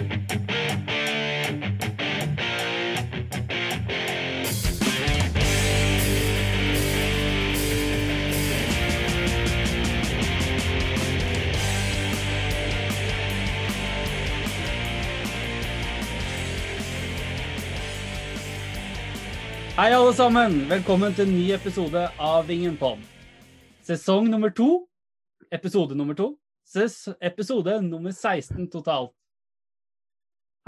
Hei, alle sammen. Velkommen til en ny episode av Vingen Pod. Sesong nummer to. Episode nummer to. Ses episode nummer 16 totalt.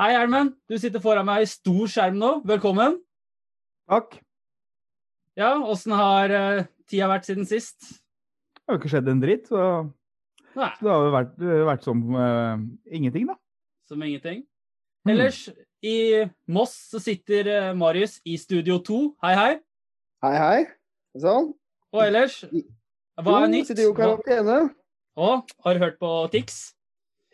Hei, Hjelmen. Du sitter foran meg i stor skjerm nå. Velkommen. Takk. Ja, åssen har uh, tida vært siden sist? Det har jo ikke skjedd en dritt, så, Nei, så det har jo vært, vært som uh, ingenting, da. som ingenting. Mm. Ellers, i Moss så sitter uh, Marius i Studio 2. Hei, hei. Hei, hei. Sånn. Og ellers, hva er Jo, nytt? Sitter jo i karantene. Å, har du hørt på Tix?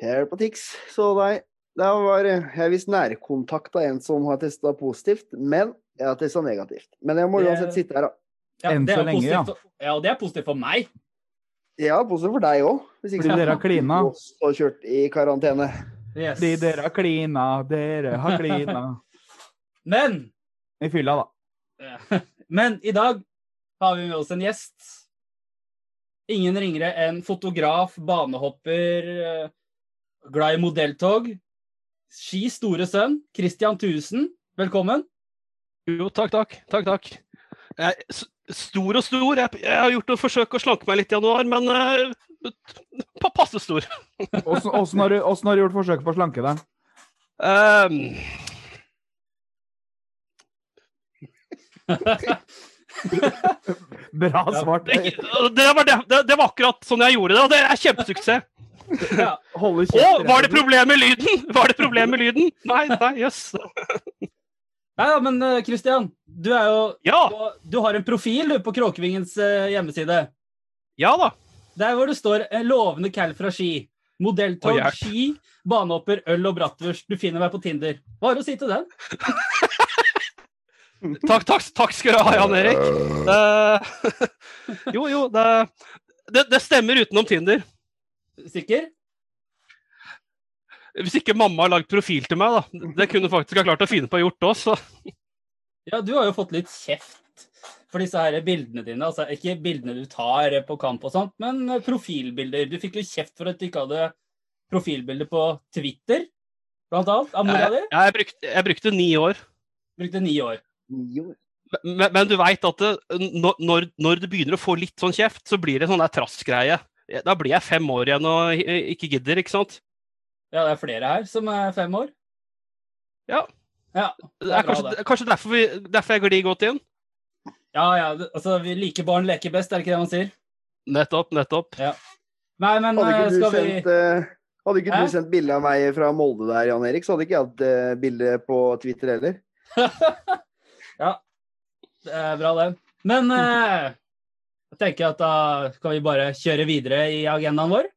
Hører på Tix. Så nei, det var jeg er visst nærkontakt av en som har testa positivt, men jeg har testa negativt. Men jeg må uansett sitte her, da. Enn er så lenge, ja. for- ja. og det er positivt for meg. Ja, positivt for deg òg. Hvis ikke Fordi dere har klina. og kjørt i karantene. Yes. Fordi dere har klina, dere har klina. Men I fylla, da. Men i dag har vi med oss en gjest. Ingen ringere enn fotograf, banehopper, eh, glad i modelltog. Ski store sønn, Christian Thusen. Velkommen. Jo, takk, takk. Takk, takk. Jeg, er stor og stor. Jeg, jeg har gjort et forsøk å slanke meg litt i januar, men uh, pa- passe stor. Åssen har, har du gjort forsøk på å slanke deg? Um... Bra svart. det, det, var det, det, det var akkurat sånn jeg gjorde det, og det er kjempesuksess. Ja. Holde Å, var det problem med lyden? Var det problem med lyden? Nei, nei, jøss. Nei, ja, men Kristian, du er jo Ja, du, du har en profil du, på Kråkevingens eh, hjemmeside. ja da. Der hvor det står en lovende cal fra ski. Modelltog, ski, banehopper, øl og bratwurst. Du finner meg på Tinder. Hva har du å si til den? Takk, takk, takk skal du ha, Jan Erik. Uh, jo, jo, det, det, det stemmer utenom Tinder. Sikker? Hvis ikke mamma har lagd profil til meg, da. Det kunne faktisk ha klart å finne på å gjort også. Ja, du har jo fått litt kjeft for disse her bildene dine. Altså ikke bildene du tar på kamp og sånt, men profilbilder. Du fikk jo kjeft for at du ikke hadde profilbilder på Twitter, blant annet, av mora di. Jeg, jeg, brukte, jeg brukte ni år. Brukte ni år. Jo. Men, men du veit at det, når, når- når du begynner å få litt sånn kjeft, så blir det sånn der trassgreie. Da blir jeg fem år igjen og ikke gidder, ikke sant? Ja, det er flere her som er fem år. Ja. Ja, Det er er bra, kanskje, det. kanskje derfor, vi, derfor jeg glir godt inn. ja, ja altså vi like barn leker best, er det ikke det man sier? Nettopp, nettopp. Nei, men Hadde eh, ikke du skal vi sendt, eh, hadde ikke Hæ? du sendt bilde av meg fra Molde der, Jan Erik, så hadde ikke jeg hatt eh, bilde på Twitter heller. Ja, det er bra, det. Men eh, jeg at da skal vi bare kjøre videre i agendaen vår.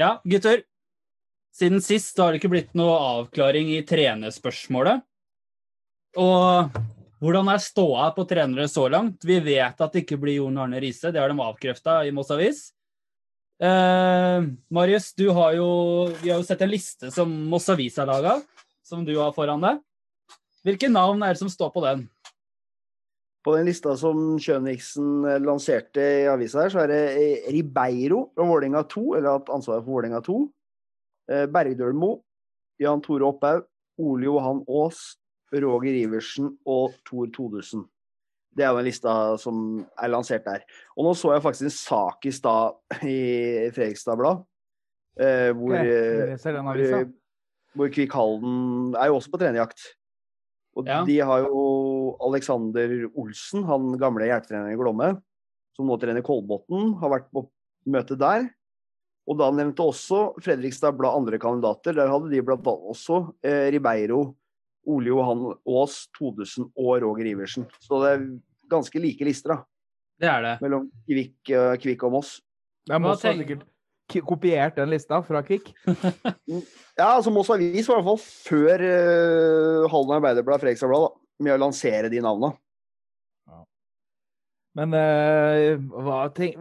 Ja, gutter. Siden sist har det ikke blitt noe avklaring i trenerspørsmålet. Og hvordan er ståa på trenere så langt? Vi vet at det ikke blir Jon Arne Riise, det har de avkrefta i Moss Avis. Eh, Marius, har jo, vi har jo sett en liste som Moss Avis har laga, som du har foran deg. Hvilke navn er det som står på den? På den lista som Kjøniksen eh, lanserte i avisa her, så er det eh, Ribeiro fra Vålerenga 2, eller hatt ansvaret for Vålerenga 2. Eh, Bergdølmo, Jan Tore Opphaug, Ole Johan Aas, Roger Iversen og Tor Todesen. Det er jo den lista som er lansert der. Og nå så jeg faktisk en sak i stad i Fredrikstad Blad, hvor, Ok, hvor, Kvikk Halden er jo også på trenerjakt. Og Ja. de har jo Alexander Olsen, han gamle hjelpetreneren i Glomme, som nå trener Kolbotn, har vært på møte der. Og da nevnte også Fredrikstad Blad andre kandidater. Der hadde de blant annet også eh, Ribeiro, Ole Johan Aas, Todesen og Roger Iversen. Så det er ganske like lister da, Det er det. mellom Kvikk, Kvikk og Moss. Det er Hva Moss har sikkert kopiert den lista fra Kvikk. Ja, altså Moss Avis var i hvert fall før uh, Halden Arbeiderblad og Fredrikstad Blad med å lansere de navnene. Men eh, hva tenk,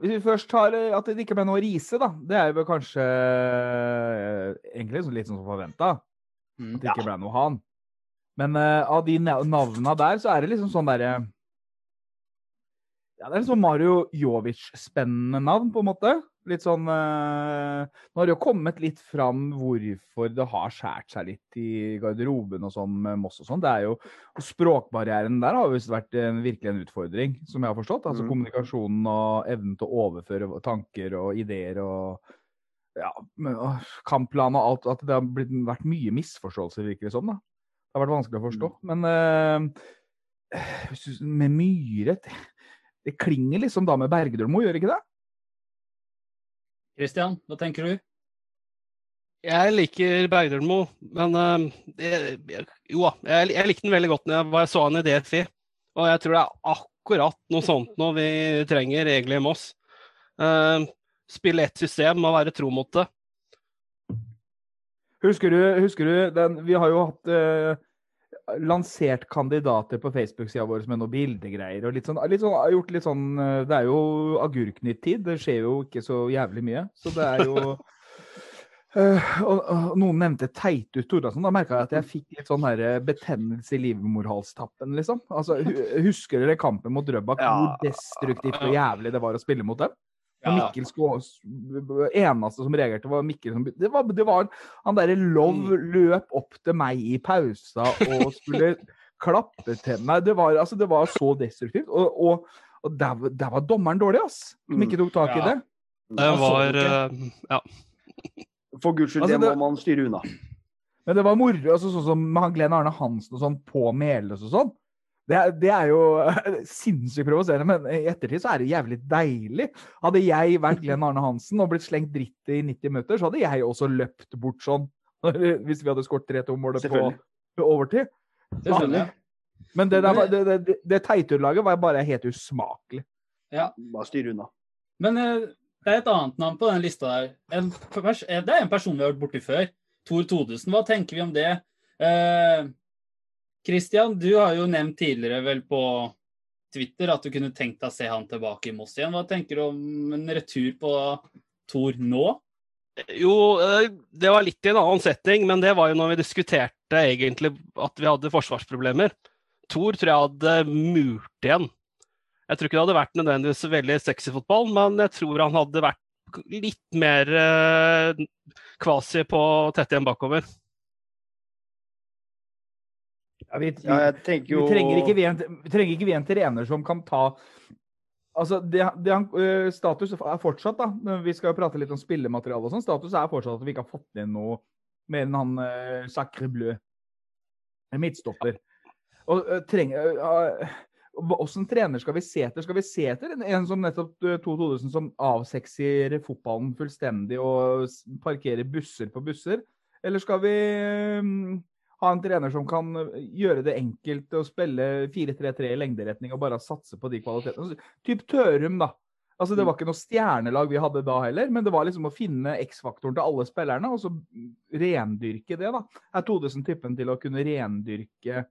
hvis vi først tar eh, at det ikke ble noe Riise, da. Det er jo kanskje eh, egentlig sånn litt sånn som forventa. Mm. At det ikke ble noe han. Men eh, av de navna der, så er det liksom sånn derre Ja, det er litt sånn Mario Jovic-spennende navn, på en måte. Litt sånn eh, Nå har det jo kommet litt fram hvorfor det har skjært seg litt i garderoben og sånn med Moss og sånn. Det er jo og Språkbarrieren der har visst vært en, virkelig en utfordring, som jeg har forstått. Altså Mm. kommunikasjonen og evnen til å overføre tanker og ideer og ja, kampplan og alt. At det har blitt, vært mye misforståelser, virker det som. da. Det har vært vanskelig å forstå. Men eh, med Myhre det, klinger liksom da med Bergdølmo, gjør ikke det? Christian, hva tenker du? Jeg liker Bergdølmo, men jeg, jeg, jo da, jeg, jeg likte den veldig godt når jeg, var- så han i DFI. Og jeg tror det er akkurat noe sånt nå vi trenger egentlig i Moss. Uh, spille ett system og være tro mot det. Husker du, husker du den, Vi har jo hatt eh, lansert kandidater på Facebook-sida vår med noen bildegreier. og litt sånn, litt sånn, gjort litt sånn, eh, Det er jo agurknytt-tid. Det skjer jo ikke så jævlig mye. Så det er jo Uh, og, og Noen nevnte Teitus Thordarsen. Da merka jeg at jeg fikk litt sånn her betennelse i livmorhalstappen, liksom. Altså, hu- Husker dere kampen mot Drøbak? Ja. Hvor destruktivt og jævlig det var å spille mot dem? Ja. Eneste som reagerte, var Mikkel som Det var, det var Han derre Love løp opp til meg i pausa og skulle klappe til meg. Det var, altså, det var så destruktivt. Og, og, og der, der var dommeren dårlig, ass. Som Mm. ikke tok tak i det. Det var eh, Ja. For guds skyld, Altså, det det- må man styre unna. Men det var moro. Altså, sånn som han Glenn Arne Hansen og sånn på Meløs og sånn. Det, er- det er jo sinnssykt provoserende, men i ettertid så er det jævlig deilig. Hadde jeg vært Glenn Arne Hansen og blitt slengt dritt i 90 minutter, så hadde jeg også løpt bort sånn. Hvis vi hadde skåret 3-2-målet på, på overtid. Selvfølgelig. Men det, der, det, det, det, det Teitur-laget var bare helt usmakelig. Bare styr unna. Men eh, det er et annet navn på den lista der. En eh, det er en person vi har vært borti før. Tor Todesen. Hva tenker vi om det? Eh, Christian, du har jo nevnt tidligere vel på Twitter at du kunne tenkt deg å se han tilbake i Moss igjen. Hva tenker du om en retur på Tor nå? Jo, eh, det var litt i en annen setting, men det var jo når vi diskuterte egentlig at vi hadde forsvarsproblemer. Thor tror jeg hadde murt igjen. Jeg tror ikke det hadde vært nødvendigvis veldig sexy fotball, men jeg tror han hadde vært litt mer eh, kvasi på tett igjen bakover. Ja, vi, Ja, jeg jo vi, trenger ikke vi, en, vi trenger ikke vi en trener som kan ta Altså, det, det Status er fortsatt, da Vi skal jo prate litt om spillemateriale og sånn. Status er fortsatt at vi ikke har fått inn noe mer enn han uh, Sacre Bleu. Midtstopper. Og uh, trenger Åssen trener skal vi se etter? Skal vi se etter en, en som nettopp Tor Thodesen som avsexier fotballen fullstendig og parkerer busser på busser? Eller skal vi ha en trener som kan gjøre det enkelt å spille 4-3-3 i lengderetning og bare satse på de kvalitetene. Altså, Typ Tørum, da. Altså, Det var ikke noe stjernelag vi hadde da heller, men det var liksom å finne X-faktoren til alle spillerne og så rendyrke det. da. Er Todesen typen til å kunne rendyrke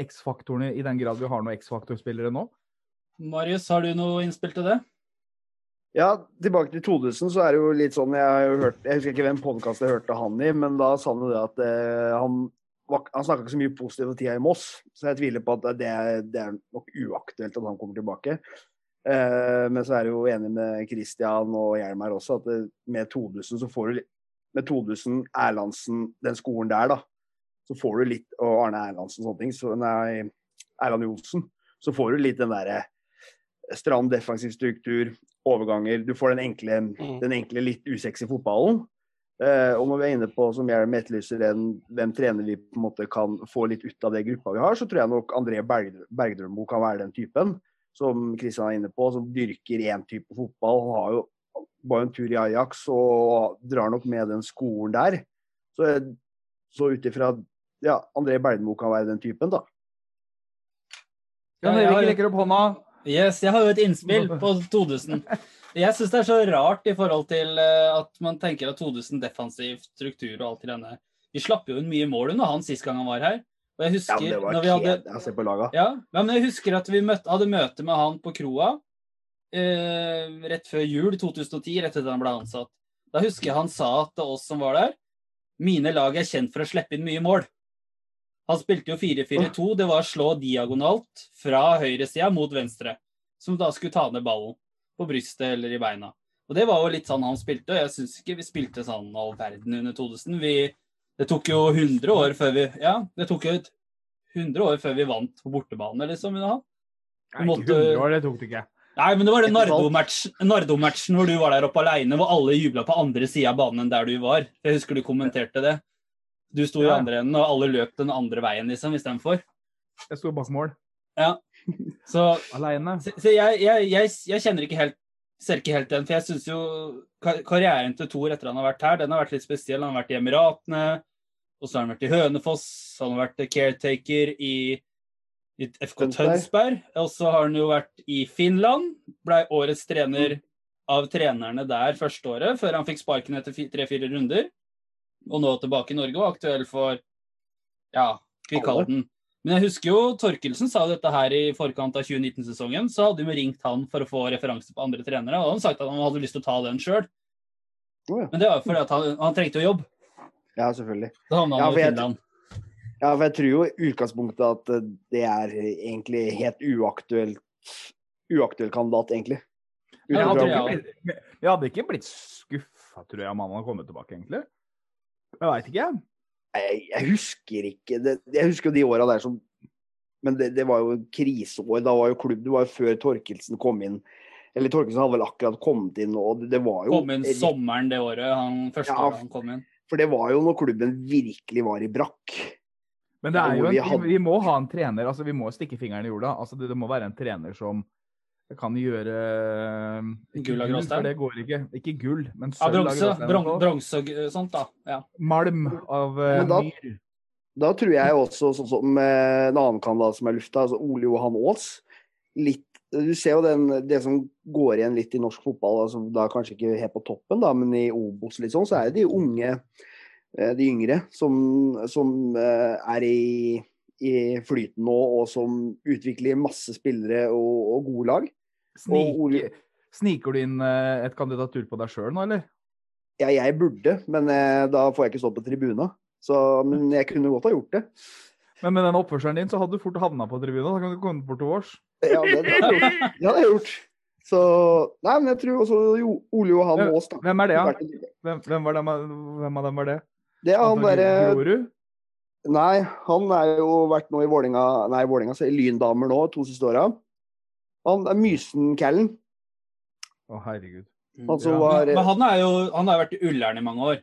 X-faktorene i den grad vi har noen X-faktorspillere nå? Marius, har du noe innspill til det? Ja, tilbake til Todesen, så er det jo litt sånn Jeg har jo hørt, jeg husker ikke hvem podkast jeg hørte han i, men da sa han jo det at eh, han, han snakka ikke så mye positivt om tida i Moss, så jeg tviler på at det, det er nok uaktuelt at han kommer tilbake. Eh, men så er jeg jo enig med Christian og Hjelmar også, at det, med Todesen så får du Med Todesen, Erlandsen, den skolen der, da, så får du litt Og Arne Erlandsen og sånne ting. Så, nei, Erland Johnsen. Så får du litt den derre stram defensiv struktur, overganger. Du får den enkle, Mm. den enkle litt usexy fotballen. Eh, og når vi er inne på, som Hjelm etterlyser, en, hvem trener vi på en måte kan få litt ut av det gruppa vi har, så tror jeg nok André Berg, Bergdølmo kan være den typen. Som Kristian er inne på, som dyrker én type fotball. Han har jo bare en tur i Ajax og drar nok med den skolen der. Så, så ut ifra Ja, André Bergdølmo kan være den typen, da. Jan Erik rekker opp hånda. Yes, jeg har jo et innspill på Todesen. Jeg syns det er så rart i forhold til eh, at man tenker at Todesen defensiv struktur og alt i denne Vi slapp jo inn mye mål under han sist gang han var her. Og jeg Ja, husker var når vi hadde kjedelig å se på laga. Ja, ja, men jeg husker at vi møtte, hadde møte med han på kroa eh, rett før jul 2010, rett etter han ble ansatt. Da husker jeg han sa til oss som var der, mine lag er kjent for å slippe inn mye mål. Han spilte jo 4-4-2, det var å slå diagonalt fra høyresida mot venstre, som da skulle ta ned ballen på brystet eller i beina. Og det var jo litt sånn han spilte, og jeg syns ikke vi spilte sånn all verden under Todesen. Vi, det tok jo 100 år før vi Ja, det tok jo 100 år før vi vant på bortebane, liksom. under han. Nei, måtte- ikke 100 år, det tok det ikke. Nei, men det var den Nardo-matchen Nardo-matchen hvor du var der oppe aleine, hvor alle jubla på andre sida av banen enn der du var. Jeg husker du kommenterte det. Du sto i Ja. andre enden, og alle løp den andre veien liksom istedenfor. Jeg sto bak mål. Ja. Så, Aleine. så så jeg, jeg, jeg, jeg kjenner ikke helt Ser ikke helt den, for jeg syns jo kar- karrieren til Thor etter han har vært her, den har vært litt spesiell. Han har vært i Emiratene, og så har han vært i Hønefoss, han har vært caretaker i, i FK Tønsberg. Og så har han jo vært i Finland. Blei årets trener av trenerne der første året, før han fikk sparken etter fi- tre-fire runder. Og nå tilbake i Norge var aktuell for ja, vi kaller den. Men jeg husker jo Torkelsen sa dette her i forkant av 2019-sesongen. Så hadde vi ringt han for å få referanse på andre trenere, og han sagt at han hadde lyst til å ta den sjøl. Oh, ja. Men det var fordi at han, han trengte jo jobb. Ja, selvfølgelig. Da havna Ja, han for i Finland. Ja, for jeg tror jo i utgangspunktet at eh, det er egentlig helt uaktuelt uaktuell kandidat, egentlig. vi Jeg hadde jeg jeg hadde ikke blitt skuffa, tror jeg, om han hadde kommet tilbake, egentlig. Jeg veit ikke, jeg. jeg, husker ikke det, Jeg husker jo de åra der som Men det, det var jo kriseår. Da var jo klubb Det var jo før Torkelsen kom inn. Eller Torkelsen hadde vel akkurat kommet inn, og det, det var jo Kom inn sommeren det året, han første Ja. han kom inn. For det var jo når klubben virkelig var i brakk. Men det er jo en, vi vi, hadde- vi må ha en trener. altså Vi må stikke fingeren i jorda. altså Det, det må være en trener som kan gjøre ikke Gull av gråstein? for det går ikke. Ikke gull, men sølv Ja, bronse, bronse og sånt, da. Ja. Malm av eh, da- myr. Da tror jeg også, sånn som eh, en annen kandidat som er lufta, altså Ole Johan Aas litt, Du ser jo den, det som går igjen litt i norsk fotball, altså da kanskje ikke helt på toppen, da, men i Obos litt sånn, så er det de unge, eh, de yngre, som, som eh, er i, i flyten nå, og som utvikler masse spillere og, og gode lag. Snik, Ole- sniker du inn eh, et kandidatur på deg sjøl nå, eller? Ja, jeg burde, men eh, da får jeg ikke stå på tribuna. Så, men jeg kunne godt ha gjort det. Men med den oppførselen din så hadde du fort havna på tribuna. Da kan du komme bort til vårs. Ja, det, det hadde jeg gjort. Det hadde jeg gjort. Så Nei, men jeg tror også Jo- Ole Johan Aas, da. Hvem er det, da? Ja? Hvem, hvem, hvem av dem var det? Det er han derre? Nei, han er jo vært nå i Vålinga Nei, Vålinga, så i Lyndamer nå, to siste åra. Han er Mysen-Callen. Å, herregud. Han som Ja. var Men, men han er jo han har vært i Ullern i mange år.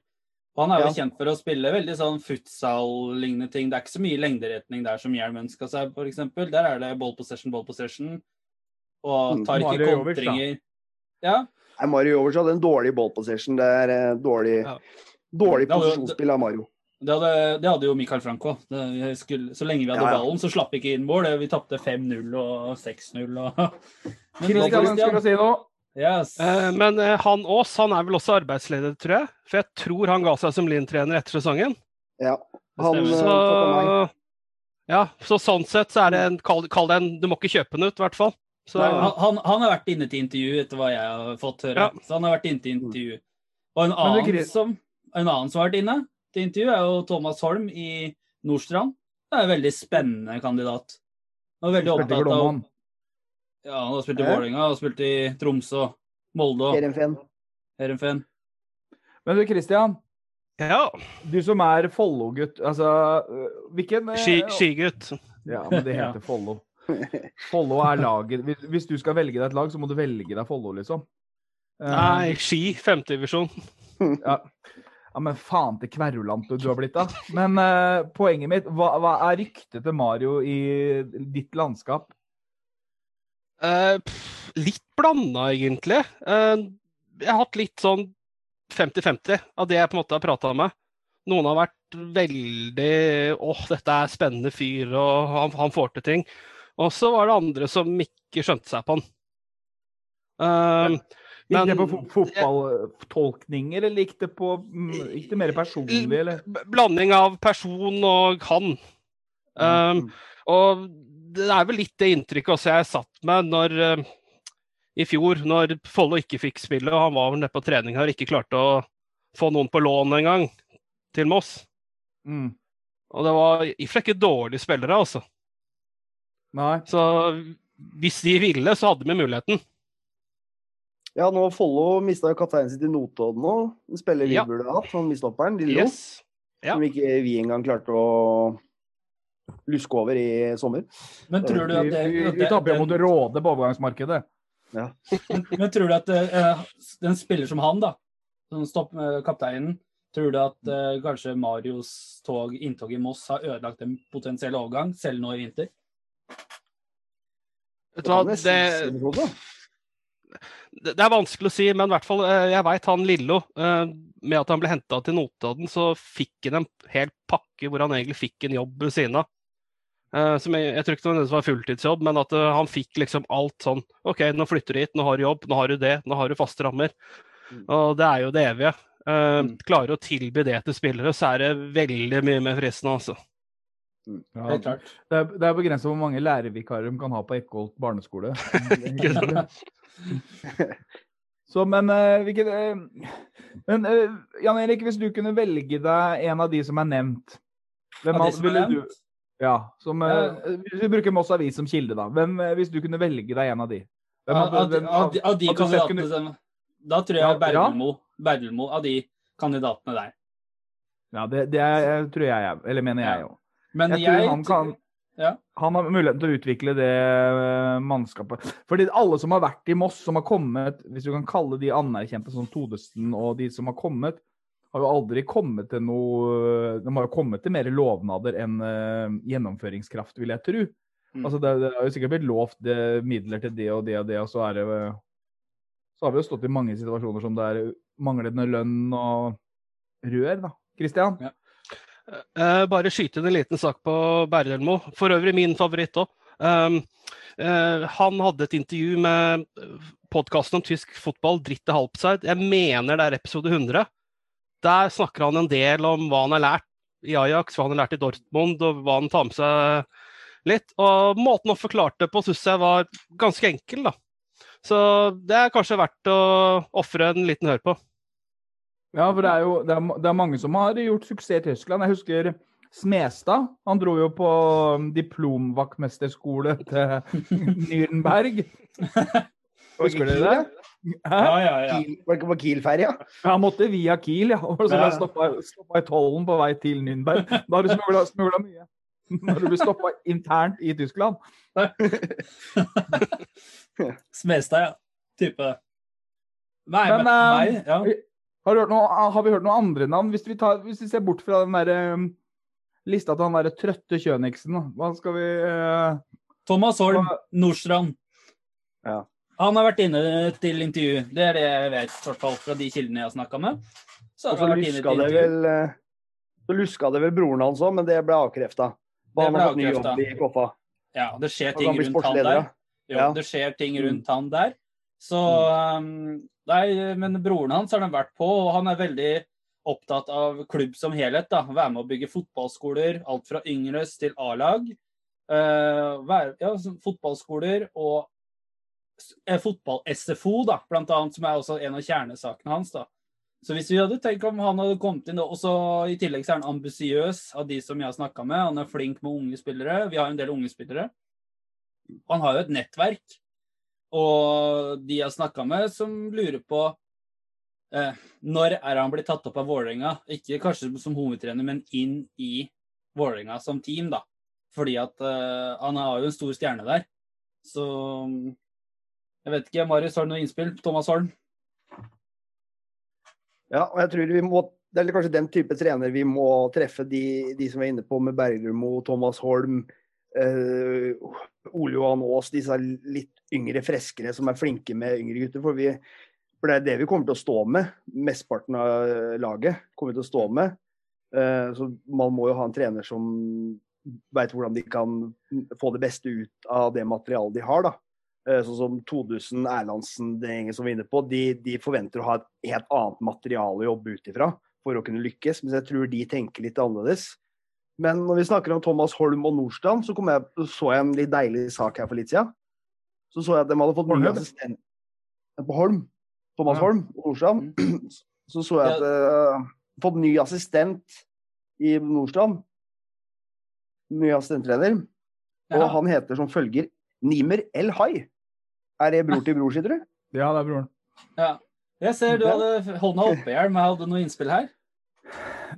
Han er jo Ja. kjent for å spille veldig sånn futsal-lignende ting. Det er ikke så mye lengderetning der som Hjelm ønska seg, f.eks. Der er det ball possession, ball possession. Og Mm, tar ikke Mario Jovic, kontringer. Ja, Nei, Mario Jovic hadde en dårlig ball possession. Det er eh, dårlig, Ja. dårlig posisjonsspill av Mario. Det hadde, det hadde jo Michael Franco. Det, skulle, så lenge vi hadde Ja, ja. ballen, så slapp vi ikke inn mål. Vi tapte 5-0 og 6-0 og Men, Kristian ønsker si noe. Yes. Eh, Men eh, han Aas han er vel også arbeidsledig, tror jeg. For jeg tror han ga seg som Lyn-trener etter sesongen. Ja. Han eh, Så, ja, så sånn sett så er det en Kall, kall det en Du må ikke kjøpe den ut, i hvert fall. Så, Nei, han, han, har vært inne til intervju, etter hva jeg har fått høre. Ja. Så han har vært inne til intervju. Og en annen, som, en annen som har vært inne til intervju, er jo Thomas Holm i Nordstrand. Det er en veldig spennende kandidat. Er veldig Spilte opptatt av Glommen. ja, Han har spilt i Hæ? Vålerenga, han har spilt i Tromsø, Molde og Heerenveen. Men du, Kristian. ja. Du som er Follo-gutt, altså øh, Hvilken øh, skigutt. Ja, men det heter Follo. Follo er laget hvis, du skal velge deg et lag, så må du velge deg Follo, liksom. Eh, Nei, Ski, femtedivisjon. Ja. Ja, men faen til kverulant du, har blitt, da. Men uh, poenget mitt, hva, hva er ryktet til Mario i ditt landskap? Uh, pff, litt blanda, egentlig. Uh, jeg har hatt litt sånn 50-50 av det jeg på en måte har prata med. Noen har vært veldig åh, dette er spennende fyr, og han, han får til ting. Og så var det andre som ikke skjønte seg på han. Eh, Gikk det på fotballtolkninger, eller gikk det på mm, Gikk det mer personlig, eller? blanding av person og han. Um, og det er vel litt det inntrykket også jeg satt med når uh, i fjor, når Follo ikke fikk spille, og han var nede på trening her og ikke klarte å få noen på lån engang til Moss. Mm. Og det var i og ikke dårlige spillere, altså. Nei. Så hvis de ville, så hadde vi muligheten. Ja, nå Follo mista kapteinen sin til Notodden nå. Den spiller vi Ja. burde hatt, han mistopperen, Lillo. Yes. Ja. Som ikke vi engang klarte å luske over i sommer. Men tror du at det, vi, vi det- taper jo mot den- Råde på overgangsmarkedet. Men, men tror du at uh, en spiller som han, da, som stopp, med kapteinen, tror du at uh, kanskje Marios tog, inntog i Moss har ødelagt en potensiell overgang, selv nå i vinter? Vet du hva, det, si noe sånt, da. Det er vanskelig å si, men i hvert fall eh, jeg veit han Lillo. eh, Med at han ble henta til Notodden, så fikk han en hel pakke hvor han egentlig fikk en jobb ved siden av. Eh, Som jeg, jeg tror ikke det var fulltidsjobb, men at han fikk liksom alt sånn OK, nå flytter du hit, nå har du jobb, nå har du det, nå har du faste rammer. Mm. Og det er jo det evige. Eh, Mm. Klarer å tilby det til spillere, så er det veldig mye mer fristende, altså. Ja, det, er, det er begrenset hvor mange lærervikarer de kan ha på Eckholt barneskole. Så, men uh, hvilket, uh, men uh, Jan Erik, hvis du kunne velge deg en av de som er nevnt hvem Av de som ville? Du, ja, som, Hvis vi bruker Moss Avis som kilde, da. Hvem, hvis du kunne velge deg en av de? Hvem Av, av, de- hvem- av, av de kandidatene kunne- Da tror jeg Berdelmo, Berdelmo av de kandidatene der. Ja, det, det er, tror jeg, eller mener jeg jo. Men Jeg jeg, tror han kan Ja. Han har muligheten til å utvikle det eh, mannskapet. Fordi alle som har vært i Moss, som har kommet, hvis du kan kalle de anerkjente som Todesen og de som har kommet, har jo aldri kommet til noe De har jo kommet til mer lovnader enn eh, gjennomføringskraft, vil jeg tro. Mm. Altså det, det har jo sikkert blitt lovt eh, midler til det og det og det, og så er det Så har vi jo stått i mange situasjoner som det er manglende lønn og rør, da. Kristian? Eh, bare skyte inn en liten sak på Berdelmo. For øvrig min favoritt òg. han hadde et intervju med podkasten om tysk fotball, Dritte Halbseid. Jeg mener det er episode 100. Der snakker han en del om hva han har lært i Ajax, hva han har lært i Dortmund, og hva han tar med seg litt. Og måten han forklarte på, syns jeg var ganske enkel, da. Så det er kanskje verdt å ofre en liten hør på. Ja, for det er jo det er, det er mange som har gjort suksess i Tyskland. Jeg husker Smestad. Han dro jo på um, diplomvaktmesterskole til Nürnberg. Husker dere det? Hæ? Ja, ja, ja. Kiel, var det ikke på Kiel-ferja? Han måtte via Kiel, ja. Og så ble han stoppa, stoppa i tollen på vei til Nürnberg. Da har du smugla, mye. mye. Når du blir stoppa internt i Tyskland. Smestad, ja. Type. Nei, Men, men, eh, meg, ja. Har, du hørt noe, har vi hørt noen andre navn? Hvis vi, tar, hvis vi ser bort fra den der, um, lista til han derre trøtte Kjøniksen, hva skal vi uh, Thomas Holm, hva- Nordstrand. Ja. Han har vært inne til intervju. Det er det jeg vet, i hvert fall fra de kildene jeg har snakka med. Så så luska til det vel eh, Så luska det vel broren hans òg, men det ble avkrefta. Han har fått ny jobb i Koffa. Ja, det skjer ting rundt han der. ja. Jo, Ja. det skjer ting Mm. rundt han der. Så um, Nei, men broren hans har han vært på, og han er veldig opptatt av klubb som helhet. da. Være med å bygge fotballskoler, alt fra yngres til A-lag. Uh, ja, fotballskoler og eh, fotball-SFO, da, blant annet, som er også en av kjernesakene hans. da. Så hvis vi hadde tenkt om han hadde kommet inn, og så I tillegg så er han ambisiøs av de som jeg har snakka med. Han er flink med unge spillere. Vi har en del unge spillere. Han har jo et nettverk. Og de jeg har snakka med, som lurer på eh, når er han blitt tatt opp av Vålerenga? Ikke kanskje som hovedtrener, men inn i Vålerenga som team, da. Fordi at eh, han har jo en stor stjerne der. Så jeg vet ikke. Marius, har du noe innspill? Thomas Holm? Ja, og jeg tror vi må Det er kanskje den type trener vi må treffe, de, de som er inne på med Bergermo, Thomas Holm, eh, Ole Johan Aas, disse litt yngre, freskere som er flinke med yngre gutter. For, vi, for det er det vi kommer til å stå med. Mesteparten av laget kommer vi til å stå med. Eh, så man må jo ha en trener som veit hvordan de kan få det beste ut av det materialet de har. da. Eh, Sånn som Todesen, Erlandsen, det gjengen som var inne på, de, de forventer å ha et helt annet materiale å jobbe ut ifra for å kunne lykkes. Men jeg tror de tenker litt annerledes. Men når vi snakker om Thomas Holm og Nordstrand, så, kom jeg, så jeg en litt deilig sak her for litt siden. Så så jeg at de hadde fått ny Holm? assistent på Holm. Thomas Ja. Holm og Nordstrand. Så så jeg at de hadde fått ny assistent i Nordstrand. Ny assistentleder. Og Ja. han heter som følger Nimer El Hai. Er det bror til bror, sier du? Ja, det er broren. Ja. Jeg ser du hadde hånda oppe, Hjelm. Jeg hadde noe innspill her.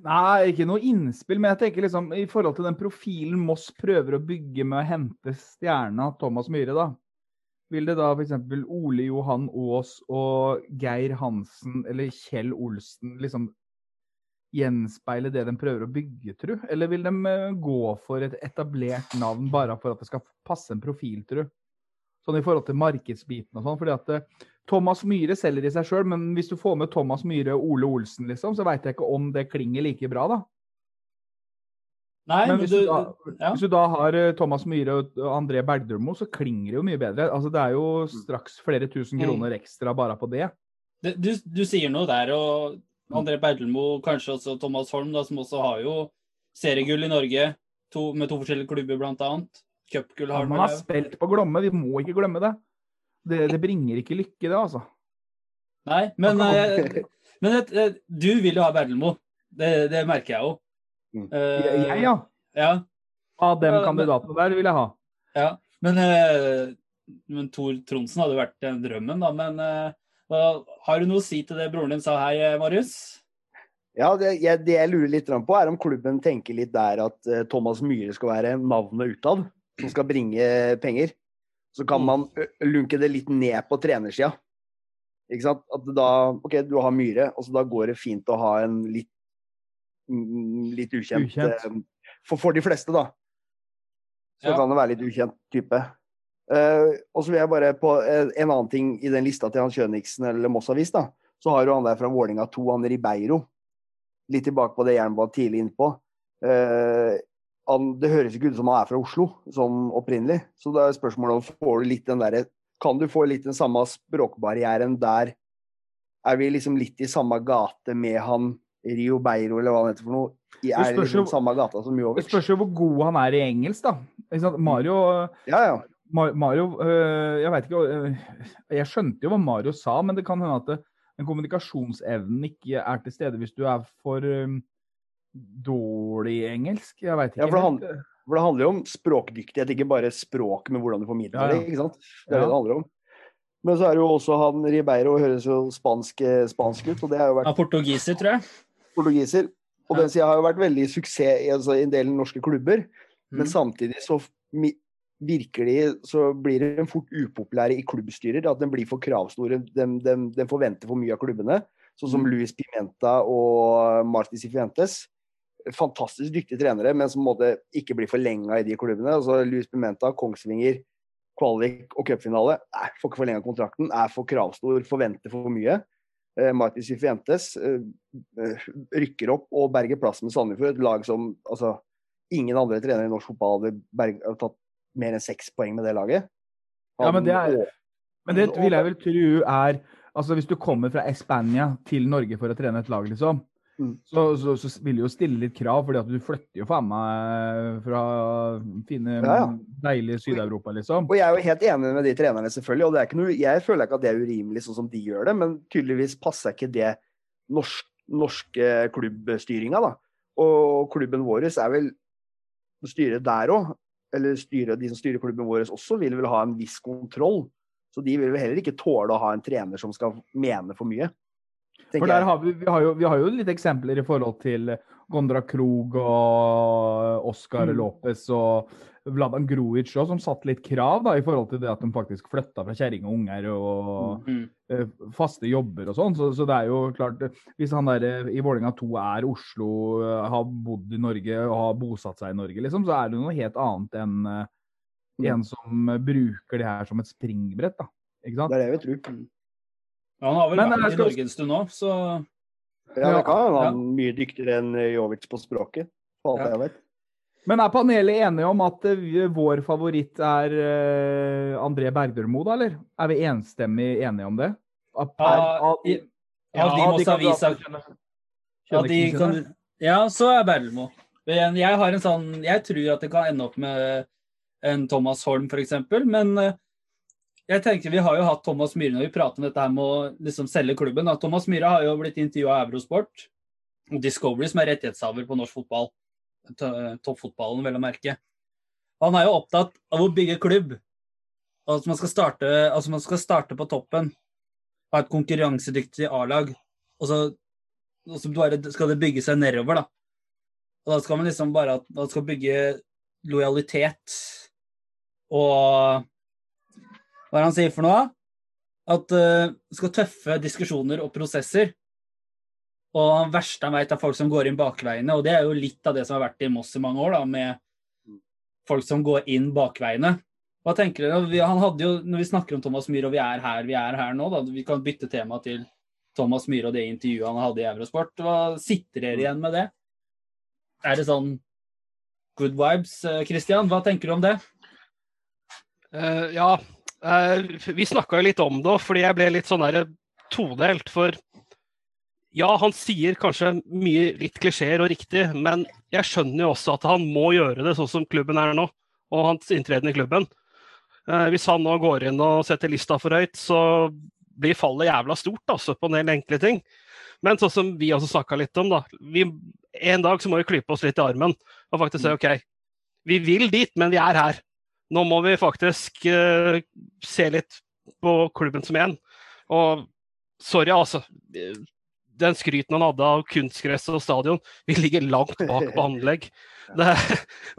Nei, ikke noe innspill, men jeg tenker liksom i forhold til den profilen Moss prøver å bygge med å hente stjerna Thomas Myhre, da. Vil det da f.eks. Ole Johan Aas og Geir Hansen eller Kjell Olsen liksom gjenspeile det de prøver å bygge, tru? Eller vil de eh, gå for et etablert navn bare for at det skal passe en profil, tru? Sånn i forhold til markedsbiten og sånn. fordi at eh, Thomas Myhre selger i seg sjøl, men hvis du får med Thomas Myhre og Ole Olsen, liksom, så veit jeg ikke om det klinger like bra, da. Nei, Men hvis du du, da, ja. hvis du da har eh, Thomas Myhre og André Bergdølmo, så klinger det jo mye bedre. Altså, det er jo straks flere tusen Mm. kroner ekstra bare på det. Det- Du, du sier noe der, og André Berdelmo, kanskje også Thomas Holm, da, som også har jo seriegull i Norge, to, med to forskjellige klubber blant annet. Cupgull har Han han har spilt på Glomme, vi må ikke glemme det. Det, det bringer ikke lykke, det, altså. Nei, men, eh, men et, eh, du vil jo ha Berdelmo. Det, det merker jeg jo. Mm. Eh, Jeg, jeg, ja. ja. Av dem kandidatene der vil jeg ha. Ja, men, uh, men Tor Tronsen hadde vært drømmen, da. Men uh, har du noe å si til det broren din sa her, Marius? Ja, det jeg, det jeg lurer litt på, er om klubben tenker litt der at Thomas Myhre skal være navnet utad, som skal bringe penger. Så kan Mm. man lunke det litt ned på trenersida. Ikke sant? At da OK, du har Myhre, og så da går det fint å ha en litt litt ukjent, Ukjent. For, for de fleste, da. Så Ja. kan det være litt ukjent type. Uh, og så vil jeg bare på uh, en annen ting i den lista til Hans Kjøniksen eller Moss Avis, da. Så har du han der fra Vålinga 2, han Ribeiro. Litt tilbake på det Jern var tidlig innpå. Eh, han, det høres ikke ut som han er fra Oslo, sånn opprinnelig. Så da er spørsmålet om får du litt den der, Kan du få litt den samme språkbarrieren der? Er vi liksom litt i samme gate med han Rio Beiro, eller hva han heter for noe? Er det liksom samme gata som Det spørs jo hvor god han er i engelsk, da. Mario Ja, ja. Mario øh, Jeg vet ikke øh, Jeg skjønte jo hva Mario sa, men det kan hende at det, den kommunikasjonsevnen ikke er til stede hvis du er for øh, dårlig engelsk. Jeg veit ikke. Ja, for det handler, For det handler jo om språkdyktighet, ikke bare språk, men hvordan du formidler Ja, ja. det. ikke sant? Det er Ja. det det handler om. Men så er det jo også han Ribeiro høres jo spansk, eh, spansk ut, og det har jo vært Ja, portugiser, tror jeg. portugiser. Og Ja. den sida har jo vært veldig suksess i, altså, en del norske klubber. Men Mm. samtidig så virkelig virker de Så blir den fort upopulære i klubbstyrer. At den blir for kravstore. Den, den, den forventer for mye av klubbene. Sånn som Mm. Luis Pimenta og Martis Cifuentes. Fantastisk dyktige trenere, men som måtte ikke blir forlenga i de klubbene. Altså Luis Pimenta, Kongsvinger, kvalik og cupfinale. Får ikke forlenga kontrakten. Er for kravstor, forventer for mye. Eh, Martin Cifuentes eh, eh, rykker opp og berger plass med Sandefjord. Et lag som altså, ingen andre trenere i norsk fotball hadde berget, hadde tatt mer enn seks poeng med det laget. Ja, men det er- Han- Men det vil jeg vel tro er Altså Hvis du kommer fra Espania til Norge for å trene et lag, liksom, Mm. så, så, så vil du jo stille litt krav, fordi at du flytter jo faen meg fra fine, Ja, ja. deilige Syd-Europa, liksom. Og jeg er jo helt enig med de trenerne, selvfølgelig. og det er ikke noe, Jeg føler ikke at det er urimelig sånn som de gjør det, men tydeligvis passer ikke det norsk, norske klubbstyringa, da. Og klubben vår er vel Styret der òg, eller styret, de som styrer klubben vår også, vil vel ha en viss kontroll. Så de vil vel heller ikke tåle å ha en trener som skal mene for mye. For der har vi, vi, har jo, vi har jo litt eksempler i forhold til Gondra Krog og Oscar Mm. Lopez og Vladan Gruic òg, som satte litt krav da, i forhold til det at de faktisk flytta fra kjerring og unger og Mm. eh, faste jobber og sånn. Så, så det er jo klart Hvis han der eh, i Vålerenga 2 er Oslo, eh, har bodd i Norge og har bosatt seg i Norge, liksom, så er det noe helt annet enn eh, Mm. en som bruker det her som et springbrett. da. Ikke sant? Det er det vi tror. Han har vel Men, vært i skal Norge en stund nå, så Ja, det kan hende Ja. han er mye dyktigere enn Jovic på språket. For alt Ja. jeg vet. Men er panelet enige om at eh, vår favoritt er eh, André Bergdølmo, da, eller? Er vi enstemmig enige om det? Ja, i- ja, de må kandidatene Avisa- ja, de kan, sine. ja, så er Bergdølmo. Men Jeg har en sånn Jeg tror at det kan ende opp med en Thomas Holm, f.eks. Men eh, jeg tenker vi har jo hatt Thomas Myhre når vi prater om dette her med å liksom selge klubben. Da. Thomas Myhre har jo blitt intervjua av Eurosport og Discovery, som er rettighetshaver på norsk fotball. T- Toppfotballen, vel å merke. Han er jo opptatt av å bygge klubb. Altså man skal starte, altså man skal starte på toppen. Ha et konkurransedyktig A-lag. Og så, og så bare skal det bygge seg nedover, da. Og da skal man liksom bare man skal bygge lojalitet og Hva er det han sier for noe? At uh, skal tøffe diskusjoner og prosesser. Og han verste han veit, er folk som går inn bakveiene. Og det er jo litt av det som har vært i Moss i mange år, da, med folk som går inn bakveiene. Hva tenker dere? Han hadde jo, når vi snakker om Thomas Myhre, og vi er her, vi er her nå, da, vi kan bytte tema til Thomas Myhre og det intervjuet han hadde i Eurosport. Hva sitter dere igjen med det? Er det sånn good vibes? Eh, Christian, hva tenker du om det? Uh, ja, vi snakka jo litt om det, fordi jeg ble litt sånn der todelt. For ja, han sier kanskje mye litt klisjeer og riktig, men jeg skjønner jo også at han må gjøre det sånn som klubben er nå, og hans inntreden i klubben. Eh, hvis han nå går inn og setter lista for høyt, så blir fallet jævla stort altså, på en del enkle ting. Men sånn som vi også snakka litt om, da. Vi, en dag så må vi klype oss litt i armen og faktisk si OK, vi vil dit, men vi er her. Nå må vi faktisk uh, se litt på klubben som en. Og sorry, altså. Den skryten han hadde av kunstgress og stadion, vi ligger langt bak på anlegg. Det,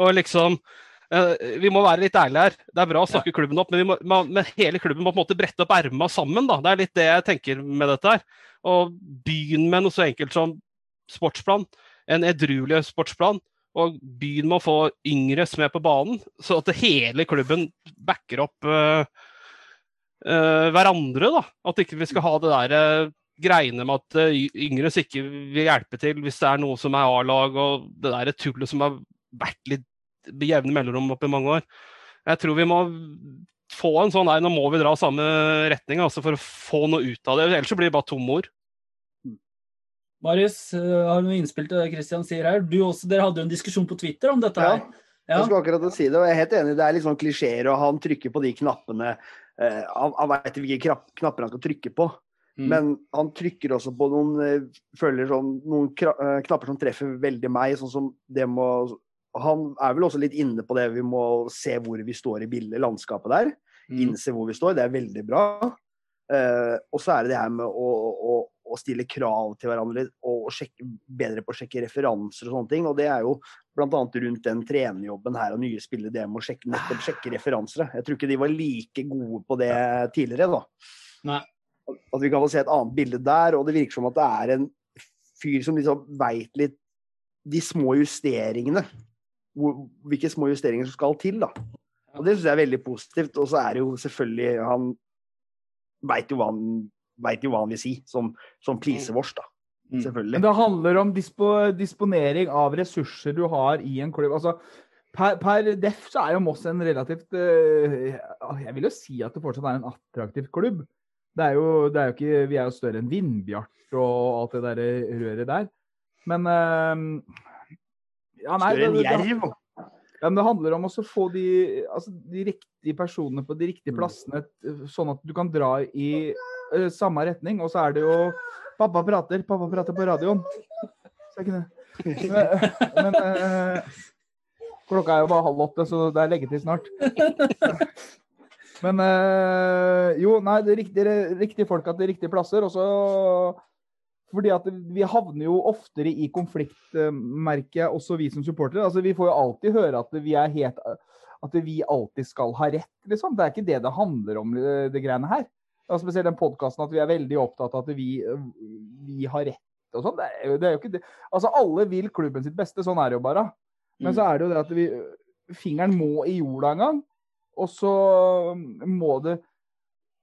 og liksom uh, Vi må være litt ærlige her. Det er bra å snakke klubben opp, men, må, men hele klubben må på en måte brette opp erma sammen. Da. Det er litt det jeg tenker med dette her. Og begynn med noe så enkelt som sportsplan. En edruelig sportsplan. Og begynn med å få yngres med på banen, så at hele klubben backer opp uh, uh, hverandre. da. At ikke vi skal ha det der uh, greiene med at yngres ikke vil hjelpe til hvis det er noe som er A-lag, og det der tullet som har vært litt med jevne mellomrom opp i mange år. Jeg tror vi må få en sånn Nei, nå må vi dra samme retning altså for å få noe ut av det. Ellers så blir det bare tomme ord. Marius, eh, har du noe innspill til det Christian sier her? Du også, dere hadde jo en diskusjon på Twitter om dette her. Ja. Jeg skulle akkurat si det, og jeg er helt enig. Det er litt sånn klisjeer, og han trykker på de knappene. Eh, han han veit hvilke knapp, knapper han skal trykke på, Mm. men han trykker også på noen, eh, føler sånn, noen eh, knapper som treffer veldig meg. sånn som det må Han er vel også litt inne på det vi må se hvor vi står i bildet, landskapet der. Mm. Innse hvor vi står. Det er veldig bra. Eh, og så er det det her med å, å, å stille krav til hverandre og, og sjekke, bedre på å sjekke referanser og sånne ting. Og det er jo bl.a. rundt den trenerjobben her og nye spillere, det med å sjekke, nettopp sjekke referanser. Jeg tror ikke de var like gode på det tidligere, da. Nei. At vi kan få se et annet bilde der, og det virker som at det er en fyr som liksom veit litt de små justeringene. Hvilke små justeringer som skal til, da. Og det syns jeg er veldig positivt. Og så er det jo selvfølgelig Han veit jo hva han vet jo hva han vil si, som, som pleaser vårs, da. Mm. Selvfølgelig. Men det handler om dispo, disponering av ressurser du har i en klubb. Altså, per, per def så er jo Moss en relativt eh, Jeg vil jo si at det fortsatt er en attraktiv klubb. Det er jo, det er jo ikke, vi er jo større enn Vindbjart og alt det der røret der. Men eh, ja, nei, Større enn jerv. ja, men det handler om også å få de, altså, de riktige personene på de riktige Mm. plassene, sånn at du kan dra i eh, samme retning. Og så er det jo Pappa prater, pappa prater på radioen. Så ikke det. Men, eh, klokka er jo bare halv åtte, så det er leggetid snart. Men øh, jo, nei, det er riktige, riktige folk til riktige plasser. Og så fordi at vi havner jo oftere i konflikt, merker jeg, også vi som supportere. Altså, vi får jo alltid høre at vi er helt at vi alltid skal ha rett, liksom. Det er ikke det det handler om, det greiene her. Og spesielt den podkasten at vi er veldig opptatt av at vi, vi har rett og sånn. Det, er jo- det er jo ikke det. Altså, alle vil klubben sitt beste, sånn er det jo bare. Men Mm. så er det jo det at vi Fingeren må i jorda en gang. Og så må det,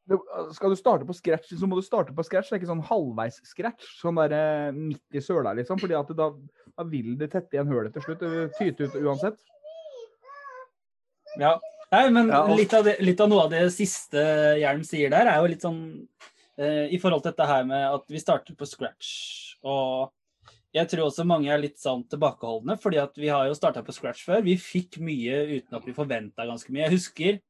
det Skal du starte på scratch, så må du starte på scratch. Det er ikke sånn halvveis scratch, sånn der eh, midt i søla, liksom. fordi at det, da, da vil det tette igjen hølet til slutt. Det tyter tyte ut uansett. Ja. Nei, men litt, av det, litt av noe av det siste Hjelm sier der, er jo litt sånn eh, i forhold til dette her med at vi starter på scratch. Og jeg tror også mange er litt sånn tilbakeholdne, fordi at vi har jo starta på scratch før. Vi fikk mye uten at vi forventa ganske mye. Jeg husker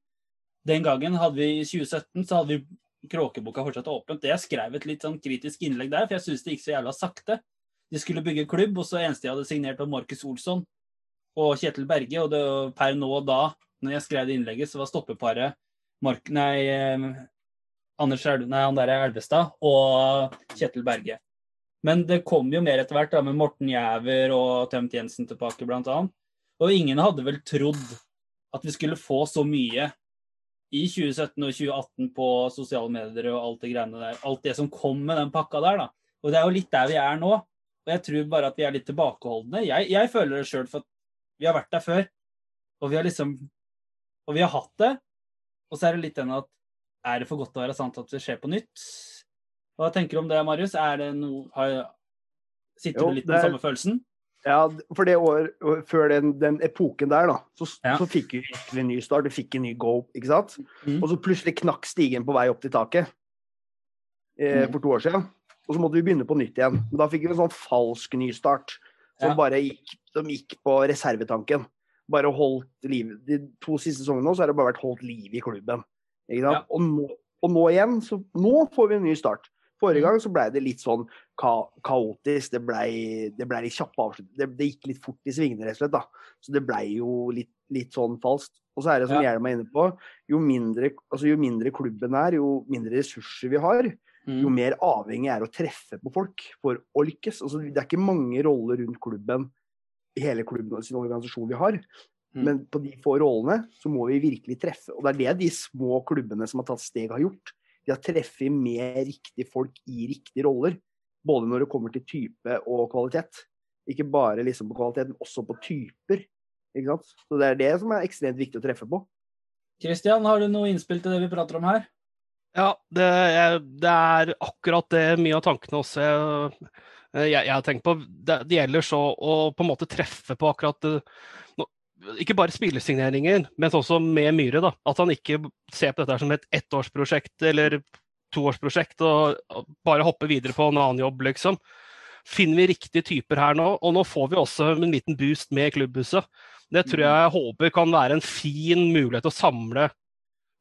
den gangen hadde vi i 2017 så hadde vi Kråkeboka fortsatt åpent. Jeg skrev et litt sånn kritisk innlegg der, for jeg syntes det gikk så jævla sakte. De skulle bygge klubb, og så eneste jeg hadde signert, var Markus Olsson og Kjetil Berge. Og det, per nå og da, når jeg skrev det innlegget, så var stoppeparet Mark, nei, eh, Anders nei, han der er Elvestad og Kjetil Berge. Men det kom jo mer etter hvert, da, med Morten Jæver og Tømt Jensen tilbake, blant annet. Og ingen hadde vel trodd at vi skulle få så mye i 2017 og 2018 på sosiale medier og alt det greiene der. Alt det som kom med den pakka der, da. Og det er jo litt der vi er nå. Og jeg tror bare at vi er litt tilbakeholdne. Jeg, jeg føler det sjøl, for at vi har vært der før. Og vi har liksom Og vi har hatt det. Og så er det litt den at er det for godt til å være sant at det skjer på nytt? Hva tenker du om det, Marius? Er det noe har, Sitter Jo, du litt med er- samme følelsen? Ja, for det år, før den, den epoken der, da, så, Ja. så fikk vi virkelig en ny start. Vi fikk en ny go, ikke sant? Mm. Og så plutselig knakk stigen på vei opp til taket eh, Mm. for to år siden. Og så måtte vi begynne på nytt igjen. Men da fikk vi en sånn falsk nystart som Ja. bare gikk, som gikk på reservetanken. Bare holdt liv. De to siste sesongene nå så har det bare vært holdt liv i klubben. Ja. Og, nå, og nå igjen, så nå får vi en ny start. Forrige Mm. gang så ble det litt sånn ka kaotisk. Det ble, det ble litt kjappe avslutt. Det, det gikk litt fort i svingene, rett og slett. da. Så det ble jo litt, litt sånn falskt. Og så er det som Ja. Hjelm er inne på, jo mindre, altså, jo mindre klubben er, jo mindre ressurser vi har, jo Mm. mer avhengig er å treffe på folk for å lykkes. Altså, det er ikke mange roller rundt klubben hele klubben og sin organisasjon vi har. Mm. Men på de få rollene så må vi virkelig treffe. Og det er det de små klubbene som har tatt steg, har gjort. De har treffet med riktige folk i riktige roller. Både når det kommer til type og kvalitet. Ikke bare liksom på kvalitet, men også på typer. Ikke sant? Så det er det som er ekstremt viktig å treffe på. Kristian, har du noe innspill til det vi prater om her? Ja, det er, det er akkurat det mye av tankene også jeg, jeg, jeg har tenkt på. Det, det gjelder så å på en måte treffe på akkurat det, nå- Ikke bare spillesigneringer, men også med Myhre. da, At han ikke ser på dette som et ettårsprosjekt eller toårsprosjekt og, og bare hopper videre på en annen jobb, liksom. Finner vi riktige typer her nå, og nå får vi også en liten boost med klubbhuset. Det tror jeg jeg håper kan være en fin mulighet til å samle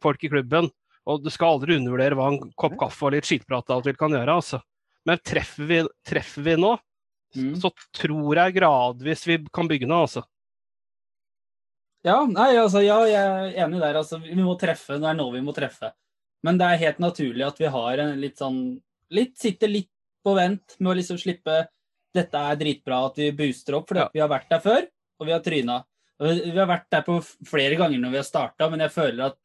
folk i klubben. Og du skal aldri undervurdere hva en kopp kaffe og litt skitprat av og til kan gjøre. altså. Men treffer vi, treffer vi nå, Mm. så tror jeg gradvis vi kan bygge noe. altså. Ja, nei, altså, ja, jeg er enig der. Altså, vi må treffe. Det er nå vi må treffe. Men det er helt naturlig at vi har en litt sånn litt, Sitter litt på vent med å liksom slippe Dette er dritbra at vi booster opp, for Ja. vi har vært der før, og vi har tryna. Vi vi har vært der på flere ganger når vi har starta, men jeg føler at